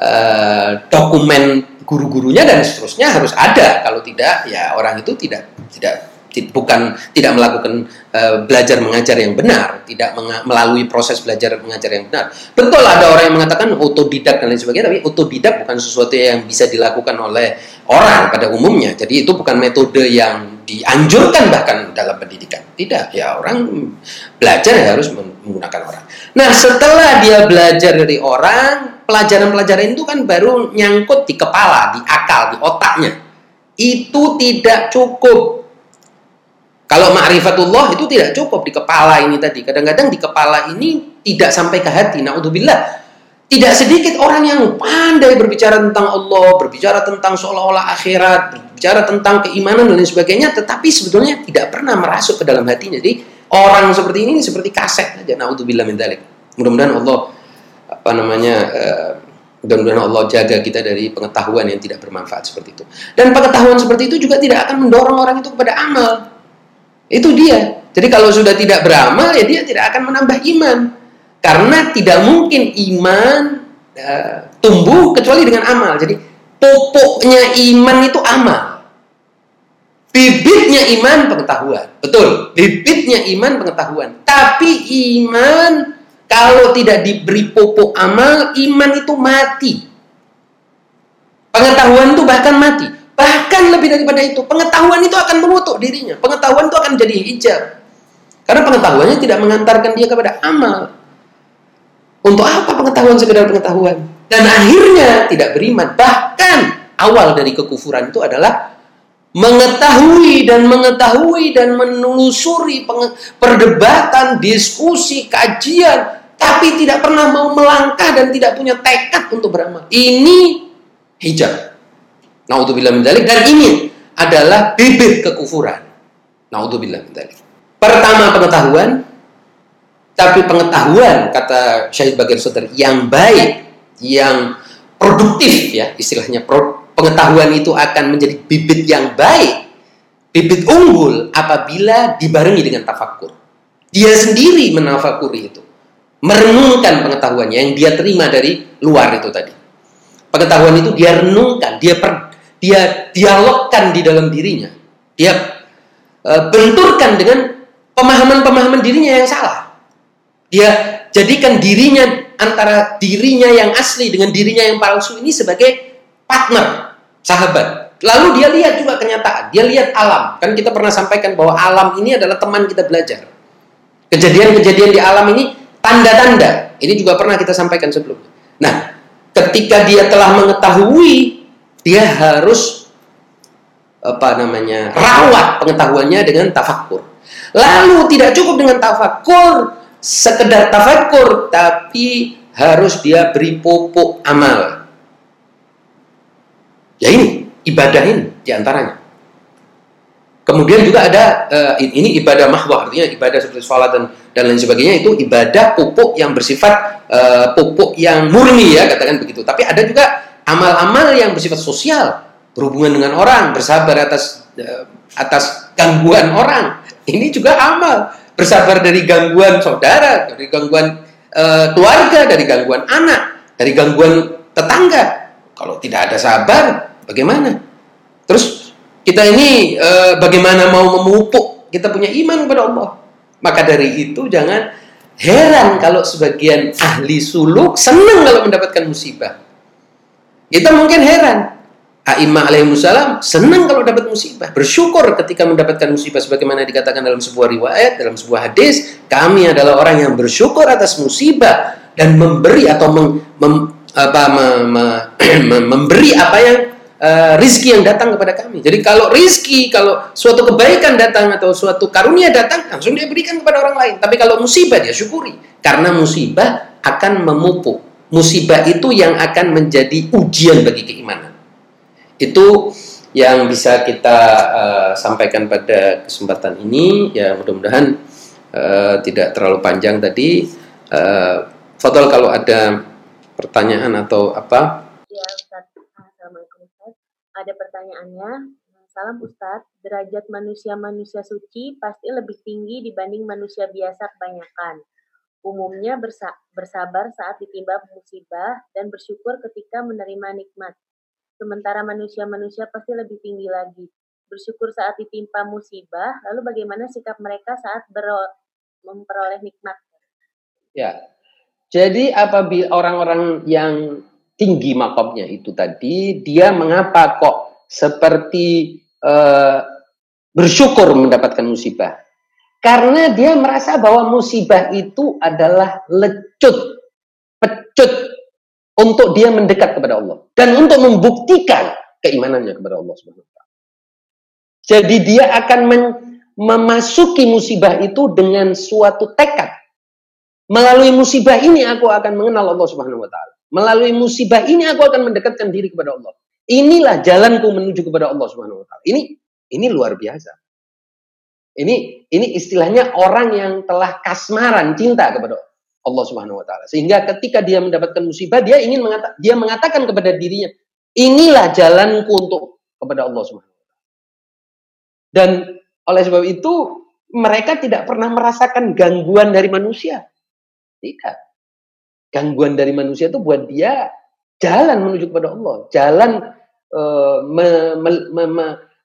uh, dokumen guru-gurunya dan seterusnya harus ada. Kalau tidak ya orang itu tidak tidak bukan tidak melakukan uh, belajar mengajar yang benar, tidak melalui proses belajar mengajar yang benar. Betul ada orang yang mengatakan otodidak dan lain sebagainya, tapi otodidak bukan sesuatu yang bisa dilakukan oleh orang pada umumnya. Jadi itu bukan metode yang dianjurkan bahkan dalam pendidikan. Tidak, ya orang belajar ya harus menggunakan orang. Nah, setelah dia belajar dari orang, pelajaran-pelajaran itu kan baru nyangkut di kepala, di akal, di otaknya. Itu tidak cukup kalau ma'rifatullah itu tidak cukup di kepala ini tadi. Kadang-kadang di kepala ini tidak sampai ke hati. Naudzubillah. Tidak sedikit orang yang pandai berbicara tentang Allah, berbicara tentang seolah-olah akhirat, berbicara tentang keimanan dan lain sebagainya, tetapi sebetulnya tidak pernah merasuk ke dalam hatinya. Jadi orang seperti ini seperti kaset saja. Naudzubillah min dzalik. Mudah-mudahan Allah apa namanya uh, mudah-mudahan Allah jaga kita dari pengetahuan yang tidak bermanfaat seperti itu. Dan pengetahuan seperti itu juga tidak akan mendorong orang itu kepada amal. Itu dia. Jadi kalau sudah tidak beramal ya dia tidak akan menambah iman. Karena tidak mungkin iman uh, tumbuh kecuali dengan amal. Jadi pokoknya iman itu amal. Bibitnya iman pengetahuan. Betul, bibitnya iman pengetahuan. Tapi iman kalau tidak diberi pupuk amal, iman itu mati. Pengetahuan itu bahkan mati. Bahkan lebih daripada itu, pengetahuan itu akan mengutuk dirinya. Pengetahuan itu akan jadi hijab. Karena pengetahuannya tidak mengantarkan dia kepada amal. Untuk apa pengetahuan sekedar pengetahuan? Dan akhirnya tidak beriman. Bahkan awal dari kekufuran itu adalah mengetahui dan mengetahui dan menelusuri perdebatan, diskusi, kajian, tapi tidak pernah mau melangkah dan tidak punya tekad untuk beramal. Ini hijab. Naudzubillah min dalik. Dan ini adalah bibit kekufuran. Naudzubillah min dalik. Pertama pengetahuan, Tapi pengetahuan kata Syahid Bagir Soter yang baik, yang produktif ya istilahnya pengetahuan itu akan menjadi bibit yang baik, bibit unggul apabila dibarengi dengan tafakur. Dia sendiri menafakuri itu, merenungkan pengetahuannya yang dia terima dari luar itu tadi. Pengetahuan itu dia renungkan, dia per, dia dialogkan di dalam dirinya, dia e, benturkan dengan pemahaman-pemahaman dirinya yang salah. Dia jadikan dirinya antara dirinya yang asli dengan dirinya yang palsu ini sebagai partner, sahabat. Lalu dia lihat juga kenyataan, dia lihat alam. Kan kita pernah sampaikan bahwa alam ini adalah teman kita belajar. Kejadian-kejadian di alam ini tanda-tanda. Ini juga pernah kita sampaikan sebelumnya. Nah, ketika dia telah mengetahui, dia harus apa namanya rawat pengetahuannya dengan tafakur. Lalu tidak cukup dengan tafakur, sekedar tafakur tapi harus dia beri pupuk amal. Ya ini ibadah ini di antaranya. Kemudian juga ada uh, ini ibadah mahwah artinya ibadah seperti sholat dan dan lain sebagainya itu ibadah pupuk yang bersifat uh, pupuk yang murni ya katakan begitu. Tapi ada juga amal-amal yang bersifat sosial berhubungan dengan orang bersabar atas uh, atas gangguan orang ini juga amal bersabar dari gangguan saudara, dari gangguan e, keluarga, dari gangguan anak, dari gangguan tetangga. Kalau tidak ada sabar, bagaimana? Terus kita ini e, bagaimana mau memupuk kita punya iman kepada Allah? Maka dari itu jangan heran kalau sebagian ahli suluk senang kalau mendapatkan musibah. Kita mungkin heran, A'imah alaihimussalam senang kalau dapat musibah, bersyukur ketika mendapatkan musibah sebagaimana dikatakan dalam sebuah riwayat, dalam sebuah hadis, kami adalah orang yang bersyukur atas musibah dan memberi atau mem, mem, apa, me, me, *clears throat* memberi apa yang uh, rizki yang datang kepada kami. Jadi kalau rizki, kalau suatu kebaikan datang atau suatu karunia datang, langsung dia berikan kepada orang lain. Tapi kalau musibah dia syukuri, karena musibah akan memupuk. Musibah itu yang akan menjadi ujian bagi keimanan. Itu yang bisa kita uh, sampaikan pada kesempatan ini. Ya mudah-mudahan uh, tidak terlalu panjang tadi. Uh, Fadol kalau ada pertanyaan atau apa? Ya Ustaz. Assalamualaikum Ustaz. Ada pertanyaannya. Salam Ustadz, derajat manusia-manusia suci pasti lebih tinggi dibanding manusia biasa kebanyakan. Umumnya bersa bersabar saat ditimpa musibah dan bersyukur ketika menerima nikmat. Sementara manusia-manusia pasti lebih tinggi lagi. Bersyukur saat ditimpa musibah, lalu bagaimana sikap mereka saat memperoleh nikmat? Ya, jadi apabila orang-orang yang tinggi makomnya itu tadi, dia mengapa kok seperti uh, bersyukur mendapatkan musibah? Karena dia merasa bahwa musibah itu adalah lecut, pecut untuk dia mendekat kepada Allah dan untuk membuktikan keimanannya kepada Allah Subhanahu wa Jadi dia akan memasuki musibah itu dengan suatu tekad. Melalui musibah ini aku akan mengenal Allah Subhanahu wa taala. Melalui musibah ini aku akan mendekatkan diri kepada Allah. Inilah jalanku menuju kepada Allah Subhanahu wa taala. Ini ini luar biasa. Ini ini istilahnya orang yang telah kasmaran cinta kepada Allah. Subhanahu wa taala. Sehingga ketika dia mendapatkan musibah, dia ingin mengata dia mengatakan kepada dirinya, inilah jalanku untuk kepada Allah Subhanahu wa taala. Dan oleh sebab itu mereka tidak pernah merasakan gangguan dari manusia. Tidak. Gangguan dari manusia itu buat dia jalan menuju kepada Allah, jalan uh, me, me, me,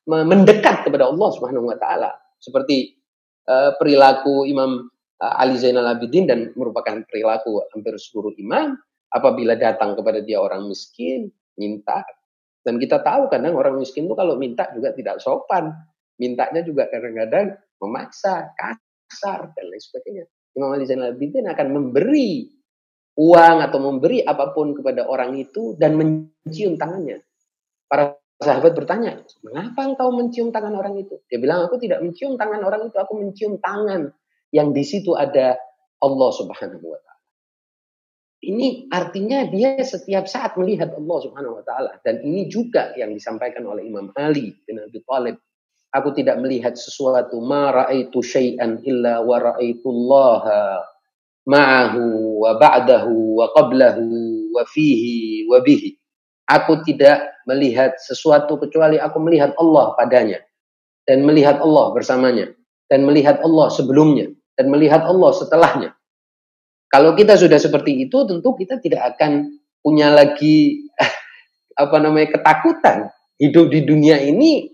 me, mendekat kepada Allah Subhanahu wa taala. Seperti uh, perilaku Imam Uh, Ali Zainal Abidin dan merupakan perilaku hampir seluruh imam apabila datang kepada dia orang miskin minta. Dan kita tahu kadang orang miskin itu kalau minta juga tidak sopan. Mintanya juga kadang-kadang memaksa kasar dan lain sebagainya. Imam Ali Zainal Abidin akan memberi uang atau memberi apa pun kepada orang itu dan mencium tangannya. Para sahabat bertanya mengapa engkau mencium tangan orang itu dia bilang aku tidak mencium tangan orang itu aku mencium tangan yang di situ ada Allah Subhanahu wa taala. Ini artinya dia setiap saat melihat Allah Subhanahu wa taala dan ini juga yang disampaikan oleh Imam Ali bin Abi Thalib. Aku tidak melihat sesuatu ma raaitu syai'an illa wa raaitu Allah ma'ahu wa ba'dahu wa qablahu wa fihi wa bihi. Aku tidak melihat sesuatu kecuali aku melihat Allah padanya dan melihat Allah bersamanya dan melihat Allah sebelumnya dan melihat Allah setelahnya. Kalau kita sudah seperti itu tentu kita tidak akan punya lagi *laughs* apa namanya ketakutan. Hidup di dunia ini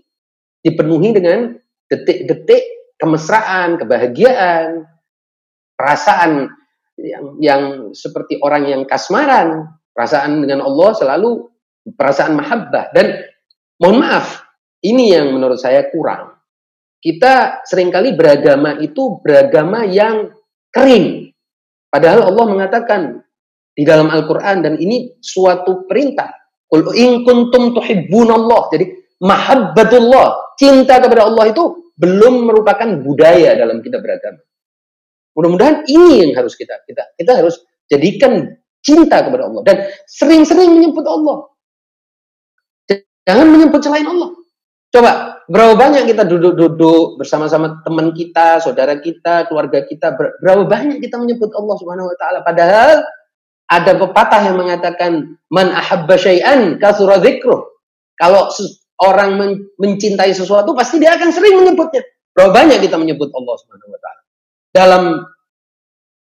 dipenuhi dengan detik-detik kemesraan, kebahagiaan, perasaan yang, yang seperti orang yang kasmaran, perasaan dengan Allah selalu perasaan mahabbah dan mohon maaf, ini yang menurut saya kurang. Kita sering kali beragama itu beragama yang kering. Padahal Allah mengatakan di dalam Al-Quran dan ini suatu perintah. Qul in kuntum tuhibbunallah. Jadi mahabbatullah, cinta kepada Allah itu belum merupakan budaya dalam kita beragama. Mudah-mudahan ini yang harus kita kita kita harus jadikan cinta kepada Allah dan sering-sering menyebut Allah. Jangan menyebut selain Allah. Coba berapa banyak kita duduk-duduk bersama-sama teman kita, saudara kita, keluarga kita, berapa banyak kita menyebut Allah Subhanahu wa taala padahal ada pepatah yang mengatakan man ahabba syai'an kasura dzikruh. Kalau orang mencintai sesuatu pasti dia akan sering menyebutnya. Berapa banyak kita menyebut Allah Subhanahu wa taala dalam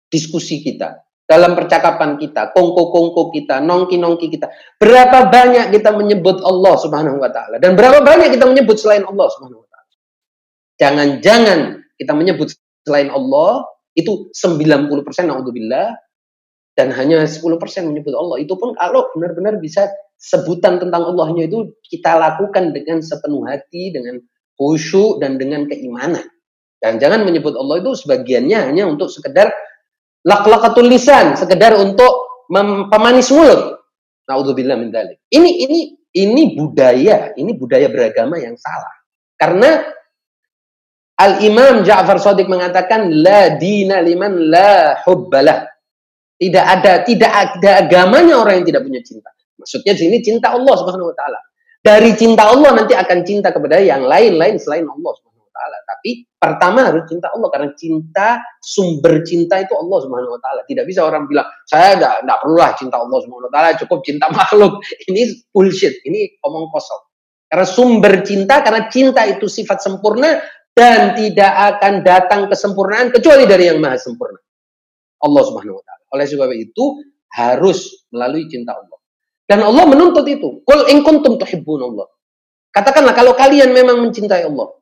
diskusi kita, dalam percakapan kita, kongko-kongko kita, nongki-nongki kita. Berapa banyak kita menyebut Allah Subhanahu wa taala dan berapa banyak kita menyebut selain Allah Subhanahu wa taala. Jangan-jangan kita menyebut selain Allah itu 90% naudzubillah dan hanya 10% menyebut Allah. Itu pun kalau benar-benar bisa sebutan tentang Allahnya itu kita lakukan dengan sepenuh hati, dengan khusyuk dan dengan keimanan. Dan jangan menyebut Allah itu sebagiannya hanya untuk sekedar lak-lakatul lisan, sekedar untuk pemanis mulut. Naudzubillah min dalik. Ini ini ini budaya, ini budaya beragama yang salah. Karena Al-Imam Ja'far Shadiq mengatakan la dina liman la hubbalah. Tidak ada tidak ada agamanya orang yang tidak punya cinta. Maksudnya sini cinta Allah Subhanahu wa taala. Dari cinta Allah nanti akan cinta kepada yang lain-lain selain Allah taala. Tapi Pertama harus cinta Allah karena cinta sumber cinta itu Allah Subhanahu wa taala. Tidak bisa orang bilang, "Saya enggak enggak perlulah cinta Allah Subhanahu wa taala, cukup cinta *laughs* makhluk." Ini bullshit, ini omong kosong. Karena sumber cinta karena cinta itu sifat sempurna dan tidak akan datang kesempurnaan kecuali dari yang maha sempurna. Allah Subhanahu wa taala. Oleh sebab itu harus melalui cinta Allah. Dan Allah menuntut itu. Qul in kuntum tuhibbunallah. Katakanlah kalau kalian memang mencintai Allah,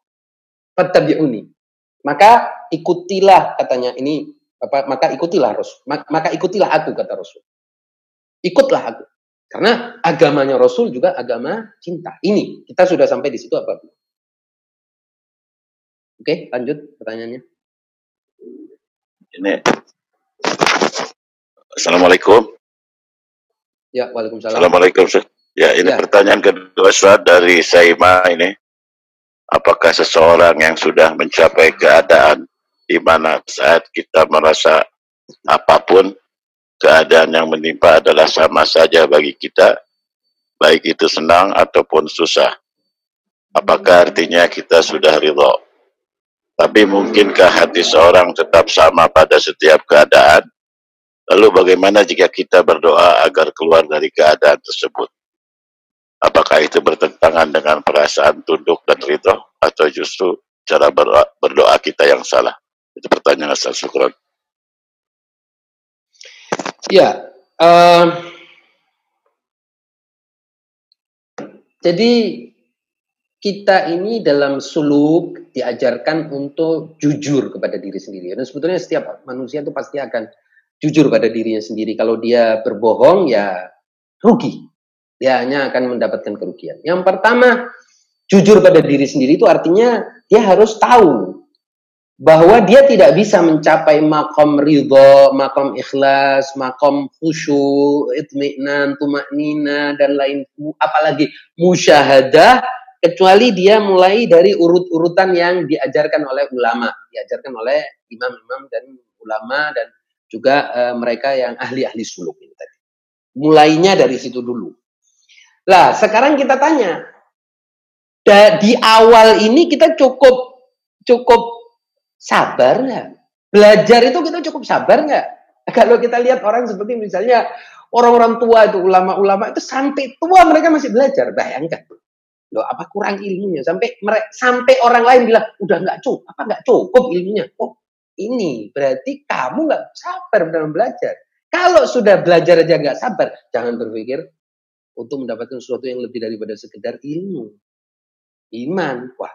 fattabi'uni. Maka ikutilah katanya ini apa maka ikutilah Rasul. Maka ikutilah aku kata Rasul. Ikutlah aku. Karena agamanya Rasul juga agama cinta. Ini kita sudah sampai di situ apa Oke, lanjut pertanyaannya. Ini Assalamualaikum. Ya, Waalaikumsalam. Assalamualaikum. Ya, ini ya. pertanyaan kedua dari Saima ini apakah seseorang yang sudah mencapai keadaan di mana saat kita merasa apa pun keadaan yang menimpa adalah sama saja bagi kita baik itu senang ataupun susah? Apakah artinya kita sudah ridho? Tapi mungkinkah hati seorang tetap sama pada setiap keadaan? Lalu bagaimana jika kita berdoa agar keluar dari keadaan tersebut Apakah itu bertentangan dengan perasaan tunduk dan ridho atau justru cara berdoa, berdoa kita yang salah? Itu pertanyaan asal syukuran. Ya, uh, jadi kita ini dalam suluk diajarkan untuk jujur kepada diri sendiri. Dan sebetulnya setiap manusia itu pasti akan jujur pada dirinya sendiri. Kalau dia berbohong ya rugi dia hanya akan mendapatkan kerugian. Yang pertama, jujur pada diri sendiri itu artinya dia harus tahu bahwa dia tidak bisa mencapai makom ridho, makom ikhlas, makom khusyuk, itmi'nan, tumaknina, dan lain, apalagi musyahadah, kecuali dia mulai dari urut-urutan yang diajarkan oleh ulama, diajarkan oleh imam-imam dan ulama, dan juga uh, mereka yang ahli-ahli suluk ini tadi. Mulainya dari situ dulu. Lah, sekarang kita tanya. di awal ini kita cukup cukup sabar nggak? Belajar itu kita cukup sabar nggak? *laughs* Kalau kita lihat orang seperti misalnya orang-orang tua itu, ulama-ulama itu sampai tua mereka masih belajar. Bayangkan. Loh, apa kurang ilmunya? Sampai mereka, sampai orang lain bilang, udah nggak cukup, apa nggak cukup ilmunya? Oh, ini berarti kamu nggak sabar dalam belajar. Kalau sudah belajar aja nggak sabar, jangan berpikir untuk mendapatkan sesuatu yang lebih daripada sekedar ilmu. Iman, wah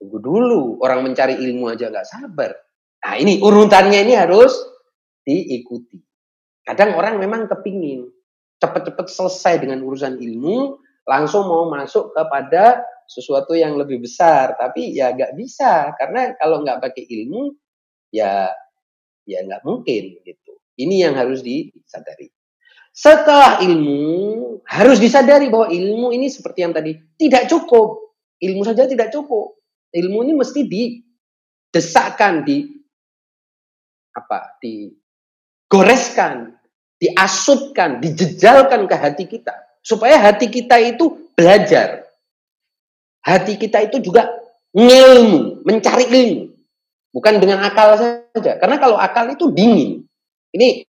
tunggu dulu. Orang mencari ilmu aja nggak sabar. Nah ini urutannya ini harus diikuti. Kadang orang memang kepingin cepat-cepat selesai dengan urusan ilmu, langsung mau masuk kepada sesuatu yang lebih besar. Tapi ya nggak bisa, karena kalau nggak pakai ilmu, ya ya nggak mungkin gitu. Ini yang harus disadari. Setelah ilmu, harus disadari bahwa ilmu ini seperti yang tadi, tidak cukup. Ilmu saja tidak cukup. Ilmu ini mesti didesakkan, di apa, digoreskan, diasupkan, dijejalkan ke hati kita. Supaya hati kita itu belajar. Hati kita itu juga ngilmu, mencari ilmu. Bukan dengan akal saja. Karena kalau akal itu dingin. Ini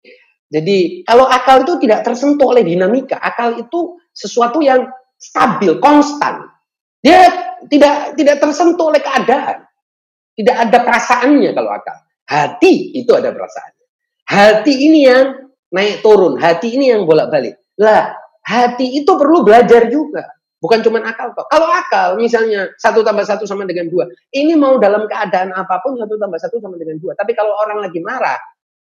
jadi kalau akal itu tidak tersentuh oleh dinamika, akal itu sesuatu yang stabil, konstan. Dia tidak tidak tersentuh oleh keadaan. Tidak ada perasaannya kalau akal. Hati itu ada perasaannya. Hati ini yang naik turun, hati ini yang bolak-balik. Lah, hati itu perlu belajar juga. Bukan cuma akal kok. Kalau akal, misalnya satu tambah satu sama dengan dua, ini mau dalam keadaan apa pun satu tambah satu sama dengan dua. Tapi kalau orang lagi marah,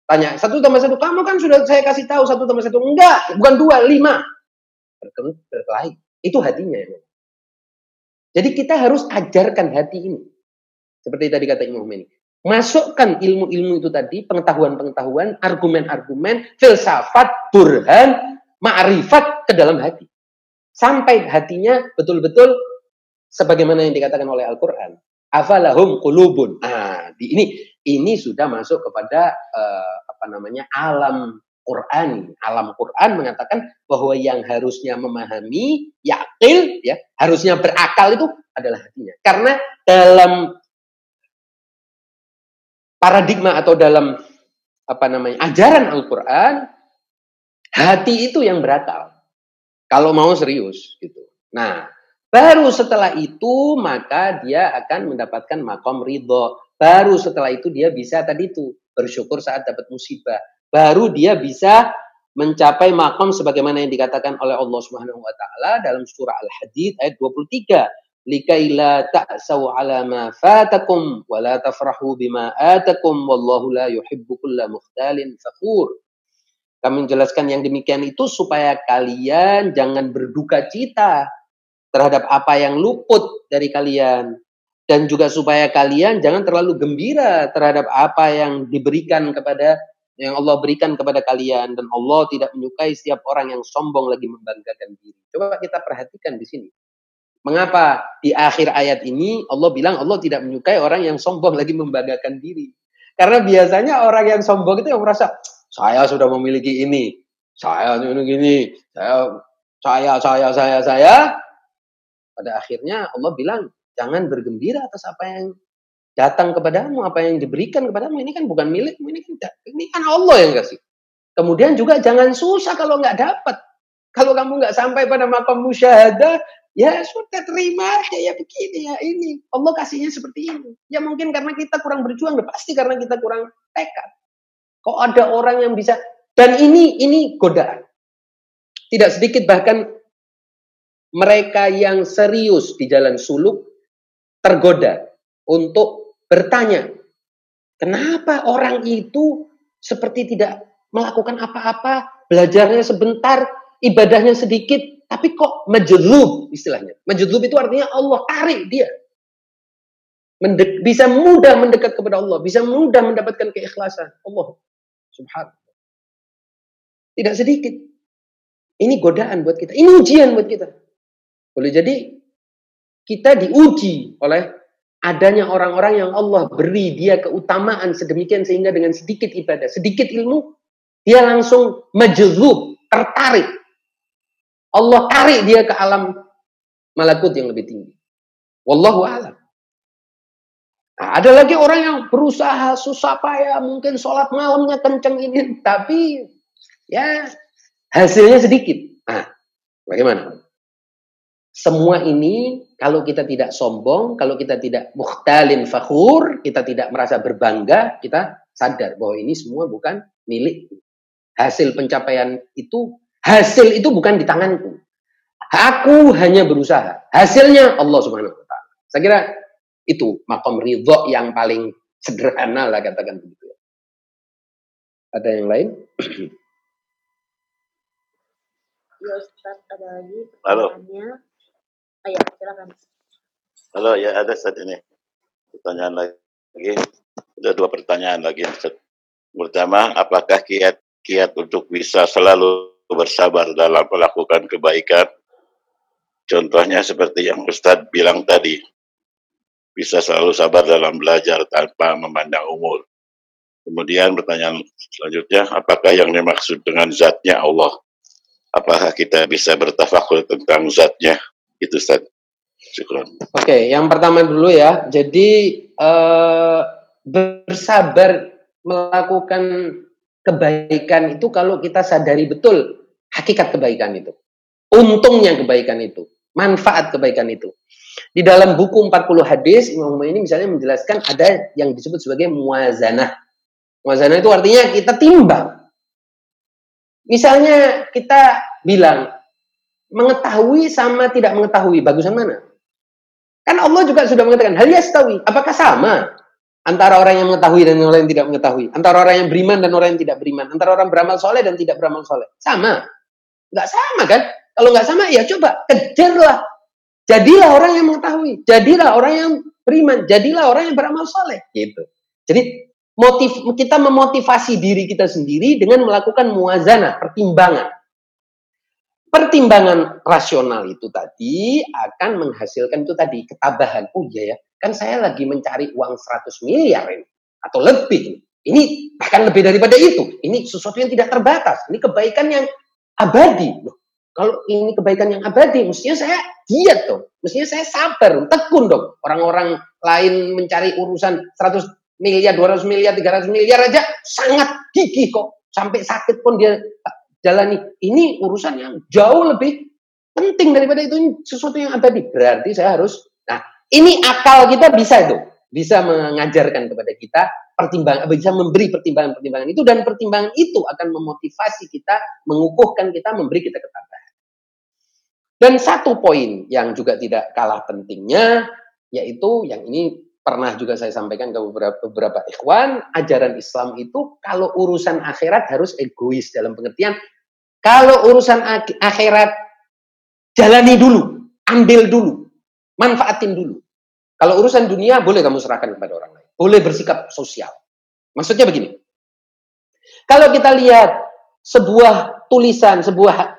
Tanya, satu tambah satu, kamu kan sudah saya kasih tahu satu tambah satu. Enggak, bukan dua, lima. Berkelahi. Itu hatinya. Ya. Jadi kita harus ajarkan hati ini. Seperti tadi kata Imam ini. Masukkan ilmu-ilmu itu tadi, pengetahuan-pengetahuan, argumen-argumen, filsafat, burhan, ma'rifat ke dalam hati. Sampai hatinya betul-betul sebagaimana yang dikatakan oleh Al-Quran. Afalahum kulubun. Ah, di ini ini sudah masuk kepada uh, apa namanya alam Quran. Alam Quran mengatakan bahwa yang harusnya memahami, yakin, ya, harusnya berakal itu adalah hatinya. Karena dalam paradigma atau dalam apa namanya ajaran Al-Quran, hati itu yang berakal. Kalau mau serius gitu. Nah, baru setelah itu maka dia akan mendapatkan makom ridho. Baru setelah itu dia bisa tadi itu bersyukur saat dapat musibah. Baru dia bisa mencapai makom sebagaimana yang dikatakan oleh Allah Subhanahu wa taala dalam surah Al-Hadid ayat 23. Likaila ta'sau ala ma fatakum wa la tafrahu bima atakum wallahu la yuhibbu kulla mukhtalin fakhur. Kami menjelaskan yang demikian itu supaya kalian jangan berduka cita terhadap apa yang luput dari kalian dan juga supaya kalian jangan terlalu gembira terhadap apa yang diberikan kepada yang Allah berikan kepada kalian dan Allah tidak menyukai setiap orang yang sombong lagi membanggakan diri. Coba kita perhatikan di sini. Mengapa di akhir ayat ini Allah bilang Allah tidak menyukai orang yang sombong lagi membanggakan diri? Karena biasanya orang yang sombong itu yang merasa saya sudah memiliki ini, saya ini gini, saya saya saya saya saya. Pada akhirnya Allah bilang Jangan bergembira atas apa yang datang kepadamu, apa yang diberikan kepadamu. Ini kan bukan milikmu, ini kan, ini kan Allah yang kasih. Kemudian juga jangan susah kalau nggak dapat. Kalau kamu nggak sampai pada makam musyahadah, ya sudah terima aja ya begini ya ini. Allah kasihnya seperti ini. Ya mungkin karena kita kurang berjuang, ya pasti karena kita kurang tekad. Kok ada orang yang bisa dan ini ini godaan. Tidak sedikit bahkan mereka yang serius di jalan suluk tergoda untuk bertanya, kenapa orang itu seperti tidak melakukan apa-apa, belajarnya sebentar, ibadahnya sedikit, tapi kok majelub istilahnya. Majelub itu artinya Allah tarik dia. Mendek, bisa mudah mendekat kepada Allah, bisa mudah mendapatkan keikhlasan. Allah subhanahu. Tidak sedikit. Ini godaan buat kita. Ini ujian buat kita. Boleh jadi kita diuji oleh adanya orang-orang yang Allah beri dia keutamaan sedemikian sehingga dengan sedikit ibadah, sedikit ilmu, dia langsung majzub, tertarik. Allah tarik dia ke alam malakut yang lebih tinggi. Wallahu a'lam. Nah, ada lagi orang yang berusaha susah payah, mungkin sholat malamnya kenceng ini, tapi ya hasilnya sedikit. Nah, bagaimana? Semua ini kalau kita tidak sombong, kalau kita tidak muhtalin fakhur, kita tidak merasa berbangga, kita sadar bahwa ini semua bukan milik. Hasil pencapaian itu, hasil itu bukan di tanganku. Aku hanya berusaha. Hasilnya Allah Subhanahu wa taala. Saya kira itu makom ridho yang paling sederhana lah katakan begitu. Ada yang lain? Ya Ustaz, ada lagi pertanyaannya. Halo. Ayo, silakan. Halo, ya ada saat ini. Pertanyaan lagi. Ada dua pertanyaan lagi. Pertama, apakah kiat-kiat untuk bisa selalu bersabar dalam melakukan kebaikan? Contohnya seperti yang Ustadz bilang tadi, bisa selalu sabar dalam belajar tanpa memandang umur. Kemudian pertanyaan selanjutnya, apakah yang dimaksud dengan zatnya Allah? Apakah kita bisa bertafakur tentang zatnya? Itu Ustaz. Oke, okay, yang pertama dulu ya. Jadi uh, bersabar melakukan kebaikan itu kalau kita sadari betul hakikat kebaikan itu. Untungnya kebaikan itu, manfaat kebaikan itu. Di dalam buku 40 hadis, Imam ini misalnya menjelaskan ada yang disebut sebagai muazanah. Muazanah itu artinya kita timbang. Misalnya kita bilang, mengetahui sama tidak mengetahui, bagusan mana? Kan Allah juga sudah mengatakan, hal yastawi, apakah sama antara orang yang mengetahui dan orang yang tidak mengetahui? Antara orang yang beriman dan orang yang tidak beriman? Antara orang beramal soleh dan tidak beramal soleh? Sama. Nggak sama kan? Kalau nggak sama, ya coba kejarlah Jadilah orang yang mengetahui, jadilah orang yang beriman, jadilah orang yang beramal soleh. Gitu. Jadi motif kita memotivasi diri kita sendiri dengan melakukan muazana, pertimbangan. Pertimbangan rasional itu tadi akan menghasilkan itu tadi ketabahan. Oh iya ya, kan saya lagi mencari uang 100 miliar ini atau lebih. Ini bahkan lebih daripada itu. Ini sesuatu yang tidak terbatas. Ini kebaikan yang abadi. Loh, kalau ini kebaikan yang abadi, mestinya saya giat dong. Mestinya saya sabar, tekun dong. Orang-orang lain mencari urusan 100 miliar, 200 miliar, 300 miliar aja sangat gigih kok. Sampai sakit pun dia jalani. Ini urusan yang jauh lebih penting daripada itu. Sesuatu yang abadi. Berarti saya harus, nah ini akal kita bisa itu. Bisa mengajarkan kepada kita pertimbangan, bisa memberi pertimbangan-pertimbangan itu dan pertimbangan itu akan memotivasi kita, mengukuhkan kita, memberi kita ketabahan. Dan satu poin yang juga tidak kalah pentingnya, yaitu yang ini pernah juga saya sampaikan ke beberapa, beberapa ikhwan, ajaran Islam itu kalau urusan akhirat harus egois dalam pengertian, kalau urusan akhirat jalani dulu, ambil dulu, manfaatin dulu. Kalau urusan dunia boleh kamu serahkan kepada orang lain, boleh bersikap sosial. Maksudnya begini, kalau kita lihat sebuah tulisan, sebuah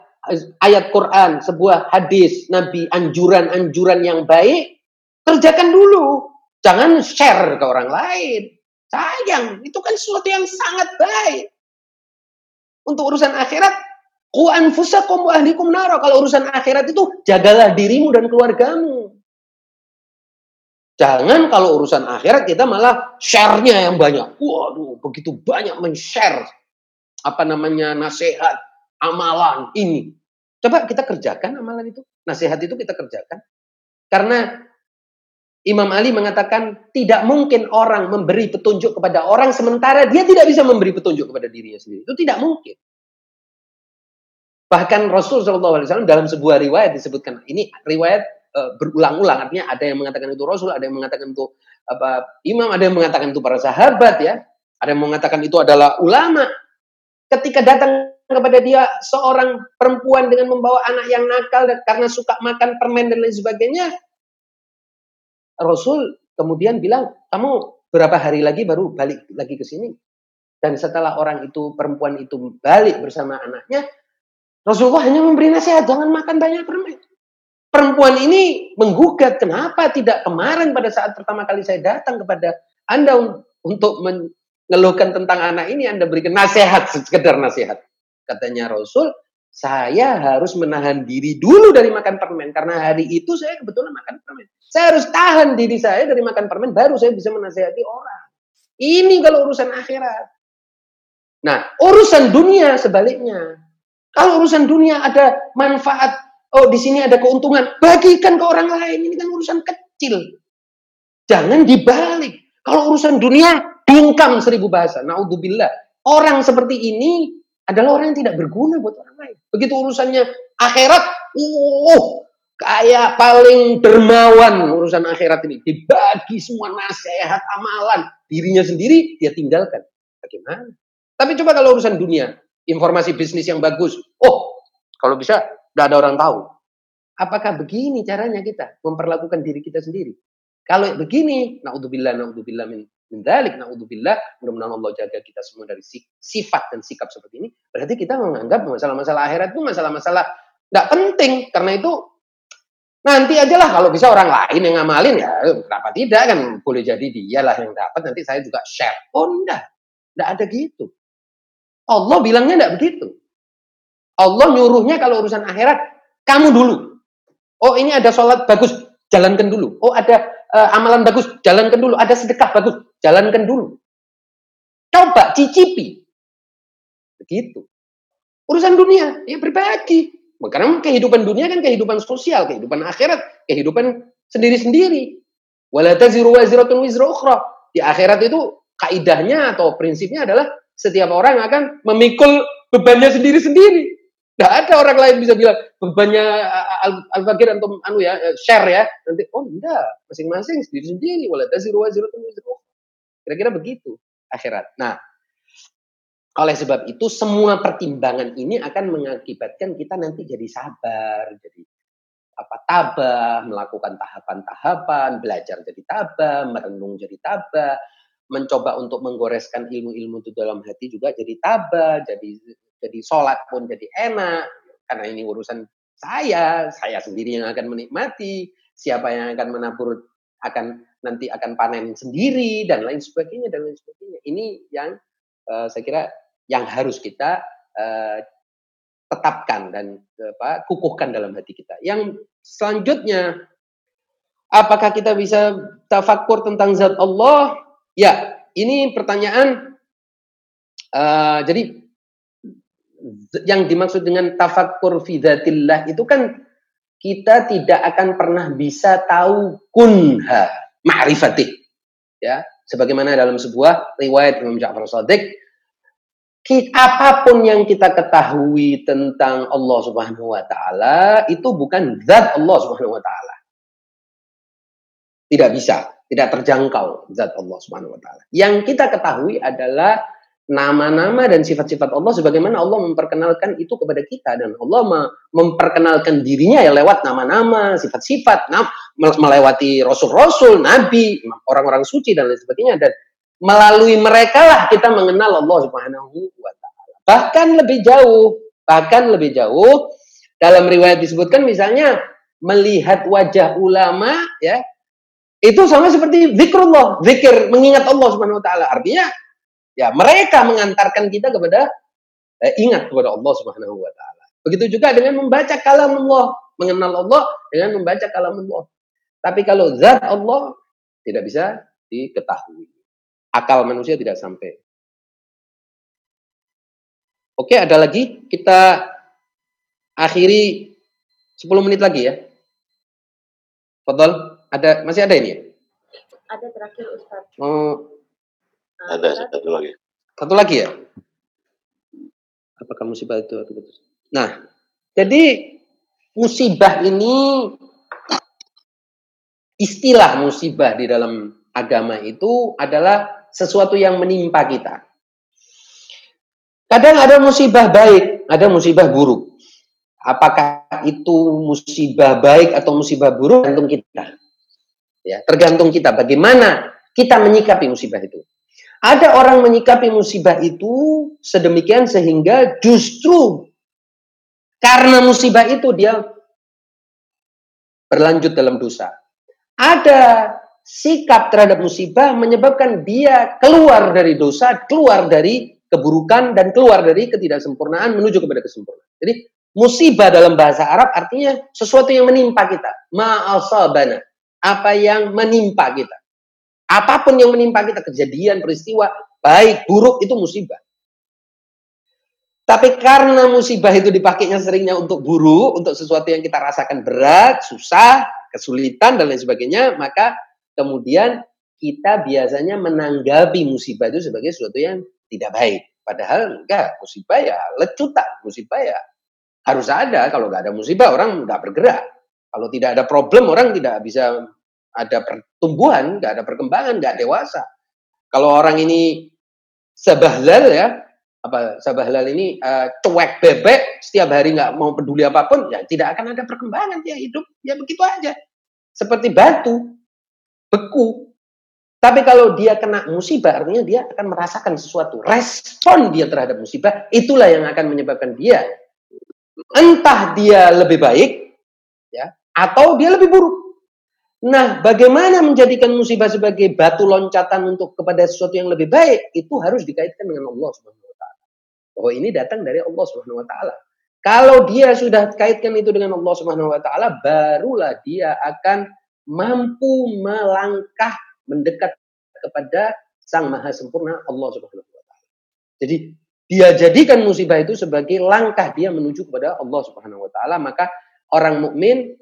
ayat Quran, sebuah hadis Nabi, anjuran-anjuran yang baik, kerjakan dulu. Jangan share ke orang lain. Sayang, itu kan sesuatu yang sangat baik. Untuk urusan akhirat, ku anfusakum wa ahlikum nara. Kalau urusan akhirat itu, jagalah dirimu dan keluargamu. Jangan kalau urusan akhirat kita malah share-nya yang banyak. Waduh, begitu banyak men-share apa namanya nasihat, amalan ini. Coba kita kerjakan amalan itu. Nasihat itu kita kerjakan. Karena Imam Ali mengatakan tidak mungkin orang memberi petunjuk kepada orang sementara dia tidak bisa memberi petunjuk kepada dirinya sendiri. Itu tidak mungkin. Bahkan Rasul SAW dalam sebuah riwayat disebutkan ini riwayat e, berulang-ulang artinya ada yang mengatakan itu Rasul, ada yang mengatakan itu apa imam, ada yang mengatakan itu para sahabat ya, ada yang mengatakan itu adalah ulama. Ketika datang kepada dia seorang perempuan dengan membawa anak yang nakal dan karena suka makan permen dan lain sebagainya. Rasul kemudian bilang, kamu berapa hari lagi baru balik lagi ke sini? Dan setelah orang itu, perempuan itu balik bersama anaknya, Rasulullah hanya memberi nasihat, jangan makan banyak permen. Perempuan ini menggugat, kenapa tidak kemarin pada saat pertama kali saya datang kepada Anda untuk mengeluhkan tentang anak ini, Anda berikan nasihat, sekedar nasihat. Katanya Rasul, saya harus menahan diri dulu dari makan permen karena hari itu saya kebetulan makan permen. Saya harus tahan diri saya dari makan permen baru saya bisa menasehati orang. Ini kalau urusan akhirat. Nah, urusan dunia sebaliknya. Kalau urusan dunia ada manfaat, oh di sini ada keuntungan, bagikan ke orang lain. Ini kan urusan kecil. Jangan dibalik. Kalau urusan dunia, bungkam seribu bahasa. Naudzubillah. Orang seperti ini adalah orang yang tidak berguna buat orang lain. Begitu urusannya akhirat, uh, kayak paling dermawan urusan akhirat ini. Dibagi semua nasihat, amalan. Dirinya sendiri dia tinggalkan. Bagaimana? Tapi coba kalau urusan dunia, informasi bisnis yang bagus. Oh, kalau bisa tidak ada orang tahu. Apakah begini caranya kita memperlakukan diri kita sendiri? Kalau begini, naudzubillah, naudzubillah min Mendalik, na'udzubillah, mudah-mudahan Allah jaga kita semua dari sifat dan sikap seperti ini. Berarti kita menganggap masalah-masalah akhirat itu masalah-masalah tidak penting. Karena itu nanti aja lah kalau bisa orang lain yang ngamalin ya kenapa tidak kan boleh jadi dia lah yang dapat nanti saya juga share oh enggak enggak ada gitu Allah bilangnya enggak begitu Allah nyuruhnya kalau urusan akhirat kamu dulu oh ini ada sholat bagus jalankan dulu oh ada uh, amalan bagus jalankan dulu ada sedekah bagus Jalankan dulu. Coba cicipi. Begitu. Urusan dunia, ya berbagi. Karena kehidupan dunia kan kehidupan sosial, kehidupan akhirat, kehidupan sendiri-sendiri. Ukhra. Di akhirat itu kaidahnya atau prinsipnya adalah setiap orang akan memikul bebannya sendiri-sendiri. Tidak ada orang lain bisa bilang bebannya Al-Fakir atau anu ya share ya. Nanti oh enggak, masing-masing sendiri-sendiri. Wala taziru ukhra. Kira-kira begitu akhirat. Nah, oleh sebab itu semua pertimbangan ini akan mengakibatkan kita nanti jadi sabar, jadi apa tabah, melakukan tahapan-tahapan, belajar jadi tabah, merenung jadi tabah, mencoba untuk menggoreskan ilmu-ilmu itu dalam hati juga jadi tabah, jadi jadi sholat pun jadi enak karena ini urusan saya, saya sendiri yang akan menikmati, siapa yang akan menabur akan nanti akan panen sendiri dan lain sebagainya dan lain sebagainya. Ini yang uh, saya kira yang harus kita uh, tetapkan dan apa kukuhkan dalam hati kita. Yang selanjutnya apakah kita bisa tafakur tentang zat Allah? Ya, ini pertanyaan uh, jadi yang dimaksud dengan tafakur fi itu kan kita tidak akan pernah bisa tahu kunha ma'rifatih. Ya, sebagaimana dalam sebuah riwayat Imam Ja'far Shadiq apa pun yang kita ketahui tentang Allah Subhanahu wa taala itu bukan zat Allah Subhanahu wa taala. Tidak bisa, tidak terjangkau zat Allah Subhanahu wa taala. Yang kita ketahui adalah nama-nama dan sifat-sifat Allah sebagaimana Allah memperkenalkan itu kepada kita dan Allah memperkenalkan dirinya ya lewat nama-nama, sifat-sifat, melewati rasul-rasul, nabi, orang-orang suci dan lain sebagainya dan melalui mereka lah kita mengenal Allah Subhanahu wa taala. Bahkan lebih jauh, bahkan lebih jauh dalam riwayat disebutkan misalnya melihat wajah ulama ya itu sama seperti zikrullah, zikir mengingat Allah Subhanahu wa taala. Artinya Ya, mereka mengantarkan kita kepada eh, ingat kepada Allah Subhanahu wa taala. Begitu juga dengan membaca kalam Allah, mengenal Allah dengan membaca kalam Allah. Tapi kalau zat Allah tidak bisa diketahui. Akal manusia tidak sampai. Oke, ada lagi kita akhiri 10 menit lagi ya. Fadol, ada masih ada ini ya? Ada terakhir Ustaz. Oh, ada satu lagi. Satu lagi ya? Apakah musibah itu? Nah, jadi musibah ini istilah musibah di dalam agama itu adalah sesuatu yang menimpa kita. Kadang ada musibah baik, ada musibah buruk. Apakah itu musibah baik atau musibah buruk tergantung kita. Ya, tergantung kita bagaimana kita menyikapi musibah itu. Ada orang menyikapi musibah itu sedemikian sehingga justru karena musibah itu dia berlanjut dalam dosa. Ada sikap terhadap musibah menyebabkan dia keluar dari dosa, keluar dari keburukan dan keluar dari ketidaksempurnaan menuju kepada kesempurnaan. Jadi Musibah dalam bahasa Arab artinya sesuatu yang menimpa kita. Ma'asabana. Apa yang menimpa kita. Apa pun yang menimpa kita, kejadian, peristiwa, baik, buruk, itu musibah. Tapi karena musibah itu dipakainya seringnya untuk buruk, untuk sesuatu yang kita rasakan berat, susah, kesulitan, dan lain sebagainya, maka kemudian kita biasanya menanggapi musibah itu sebagai sesuatu yang tidak baik. Padahal enggak, musibah ya lecutan, musibah ya harus ada. Kalau nggak ada musibah orang nggak bergerak. Kalau tidak ada problem orang tidak bisa ada pertumbuhan, nggak ada perkembangan, nggak dewasa. Kalau orang ini sabahlal ya, apa sabahlal ini uh, cuek bebek, setiap hari nggak mau peduli apa pun, ya tidak akan ada perkembangan dia hidup, ya begitu aja. Seperti batu, beku. Tapi kalau dia kena musibah, artinya dia akan merasakan sesuatu. Respon dia terhadap musibah, itulah yang akan menyebabkan dia entah dia lebih baik ya atau dia lebih buruk. Nah, bagaimana menjadikan musibah sebagai batu loncatan untuk kepada sesuatu yang lebih baik itu harus dikaitkan dengan Allah Subhanahu wa taala. Bahwa ini datang dari Allah Subhanahu wa taala. Kalau dia sudah kaitkan itu dengan Allah Subhanahu wa taala, barulah dia akan mampu melangkah mendekat kepada Sang Maha Sempurna Allah Subhanahu wa taala. Jadi dia jadikan musibah itu sebagai langkah dia menuju kepada Allah Subhanahu wa taala, maka orang mukmin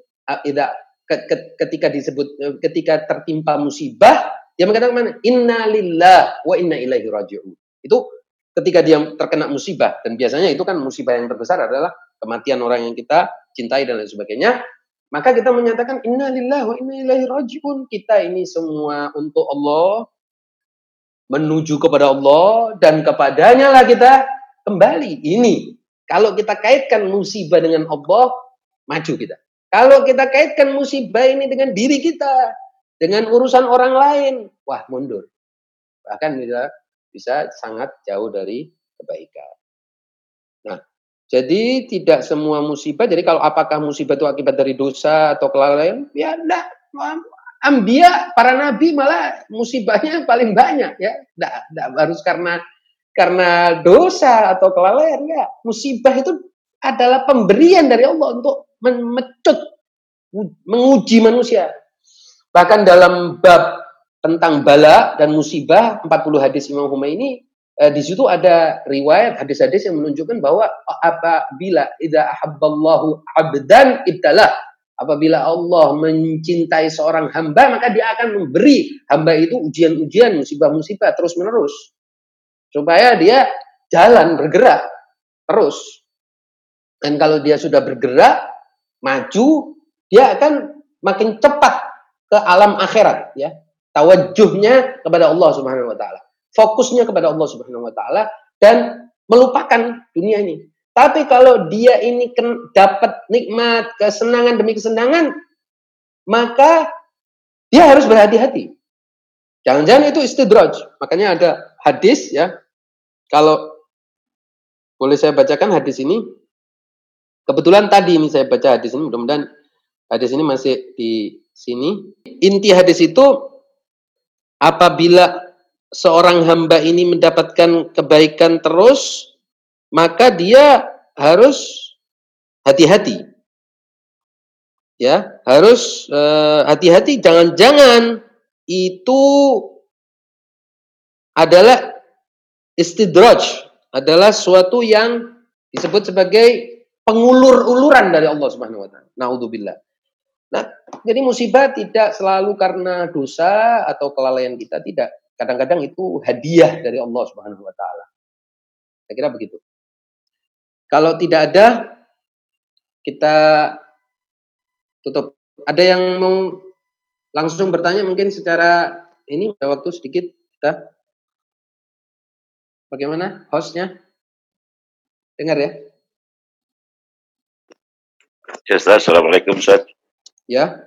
ketika disebut eh, ketika tertimpa musibah dia mengatakan? Inna lillah wa inna ilaihi raji'un. Itu ketika dia terkena musibah dan biasanya itu kan musibah yang terbesar adalah kematian orang yang kita cintai dan lain sebagainya. Maka kita menyatakan inna lillah wa inna ilaihi raji'un. Kita ini semua untuk Allah, menuju kepada Allah dan kepadanya lah kita kembali. Ini kalau kita kaitkan musibah dengan Allah, maju kita. Kalau kita kaitkan musibah ini dengan diri kita, dengan urusan orang lain, wah mundur. Bahkan bisa bisa sangat jauh dari kebaikan. Nah, jadi tidak semua musibah. Jadi kalau apakah musibah itu akibat dari dosa atau kelalaian? Ya enggak ambia para nabi malah musibahnya paling banyak ya tidak tidak harus karena karena dosa atau kelalaian ya musibah itu adalah pemberian dari Allah untuk menguji manusia bahkan dalam bab tentang bala dan musibah 40 hadis Imam Humaini eh, di situ ada riwayat hadis-hadis yang menunjukkan bahwa apabila idza ahabballahu abdan ibtalah Apabila Allah mencintai seorang hamba, maka dia akan memberi hamba itu ujian-ujian, musibah-musibah terus-menerus. Supaya dia jalan, bergerak terus. Dan kalau dia sudah bergerak, maju, dia akan makin cepat ke alam akhirat. ya Tawajuhnya kepada Allah Subhanahu wa taala. Fokusnya kepada Allah Subhanahu wa taala dan melupakan dunia ini. Tapi kalau dia ini dapat nikmat, kesenangan demi kesenangan, maka dia harus berhati-hati. Jangan-jangan itu istidraj. Makanya ada hadis ya. Kalau boleh saya bacakan hadis ini. Kebetulan tadi ini saya baca hadis ini, mudah-mudahan hadis ini masih di sini. Inti hadis itu apabila seorang hamba ini mendapatkan kebaikan terus, maka dia harus hati-hati. Ya, harus eh, hati-hati. Jangan-jangan itu adalah istidraj, adalah suatu yang disebut sebagai pengulur-uluran dari Allah Subhanahu wa taala. Nauzubillah. Nah, jadi musibah tidak selalu karena dosa atau kelalaian kita, tidak. Kadang-kadang itu hadiah dari Allah Subhanahu wa taala. Saya kira begitu. Kalau tidak ada, kita tutup. Ada yang mau langsung bertanya mungkin secara ini ada waktu sedikit kita. Bagaimana hostnya? Dengar ya? Ya. Assalamualaikum, Ustaz. Ya.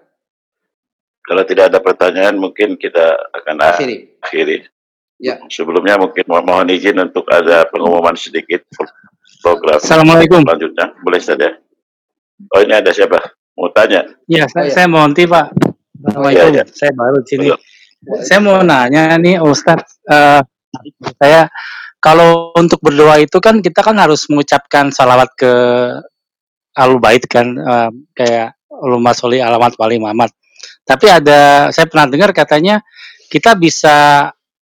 Kalau tidak ada pertanyaan, mungkin kita akan akhiri. akhiri. Ya. Sebelumnya mungkin mohon izin untuk ada pengumuman sedikit program Assalamualaikum. selanjutnya. Boleh saja. Oh ini ada siapa? Mau tanya? Iya, saya, saya Monty Pak. Assalamualaikum. Ya, ya. Saya baru di sini. Saya mau nanya nih Ustadz, uh, saya kalau untuk berdoa itu kan kita kan harus mengucapkan salawat ke alu bait kan uh, kayak Luma Soli Alamat Wali Muhammad. Tapi ada saya pernah dengar katanya kita bisa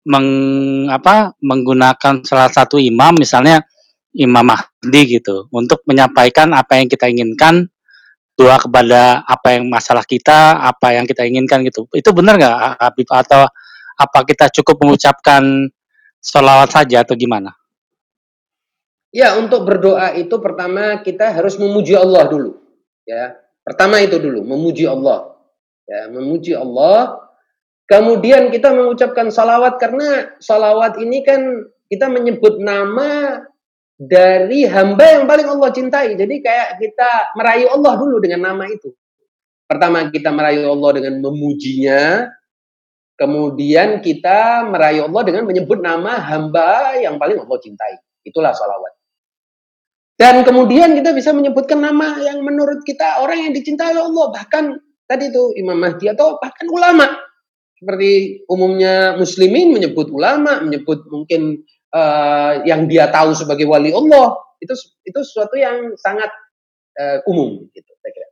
meng, apa, menggunakan salah satu imam misalnya Imam Mahdi gitu untuk menyampaikan apa yang kita inginkan doa kepada apa yang masalah kita, apa yang kita inginkan gitu. Itu benar nggak Habib atau apa kita cukup mengucapkan sholawat saja atau gimana? Ya, untuk berdoa itu pertama kita harus memuji Allah dulu. Ya, pertama itu dulu memuji Allah. Ya, memuji Allah. Kemudian kita mengucapkan salawat karena salawat ini kan kita menyebut nama dari hamba yang paling Allah cintai. Jadi kayak kita merayu Allah dulu dengan nama itu. Pertama kita merayu Allah dengan memujinya, kemudian kita merayu Allah dengan menyebut nama hamba yang paling Allah cintai. Itulah salawat. Dan kemudian kita bisa menyebutkan nama yang menurut kita orang yang dicintai oleh Allah. Bahkan tadi itu Imam Mahdi atau bahkan ulama. Seperti umumnya muslimin menyebut ulama, menyebut mungkin uh, yang dia tahu sebagai wali Allah. Itu itu sesuatu yang sangat uh, umum gitu saya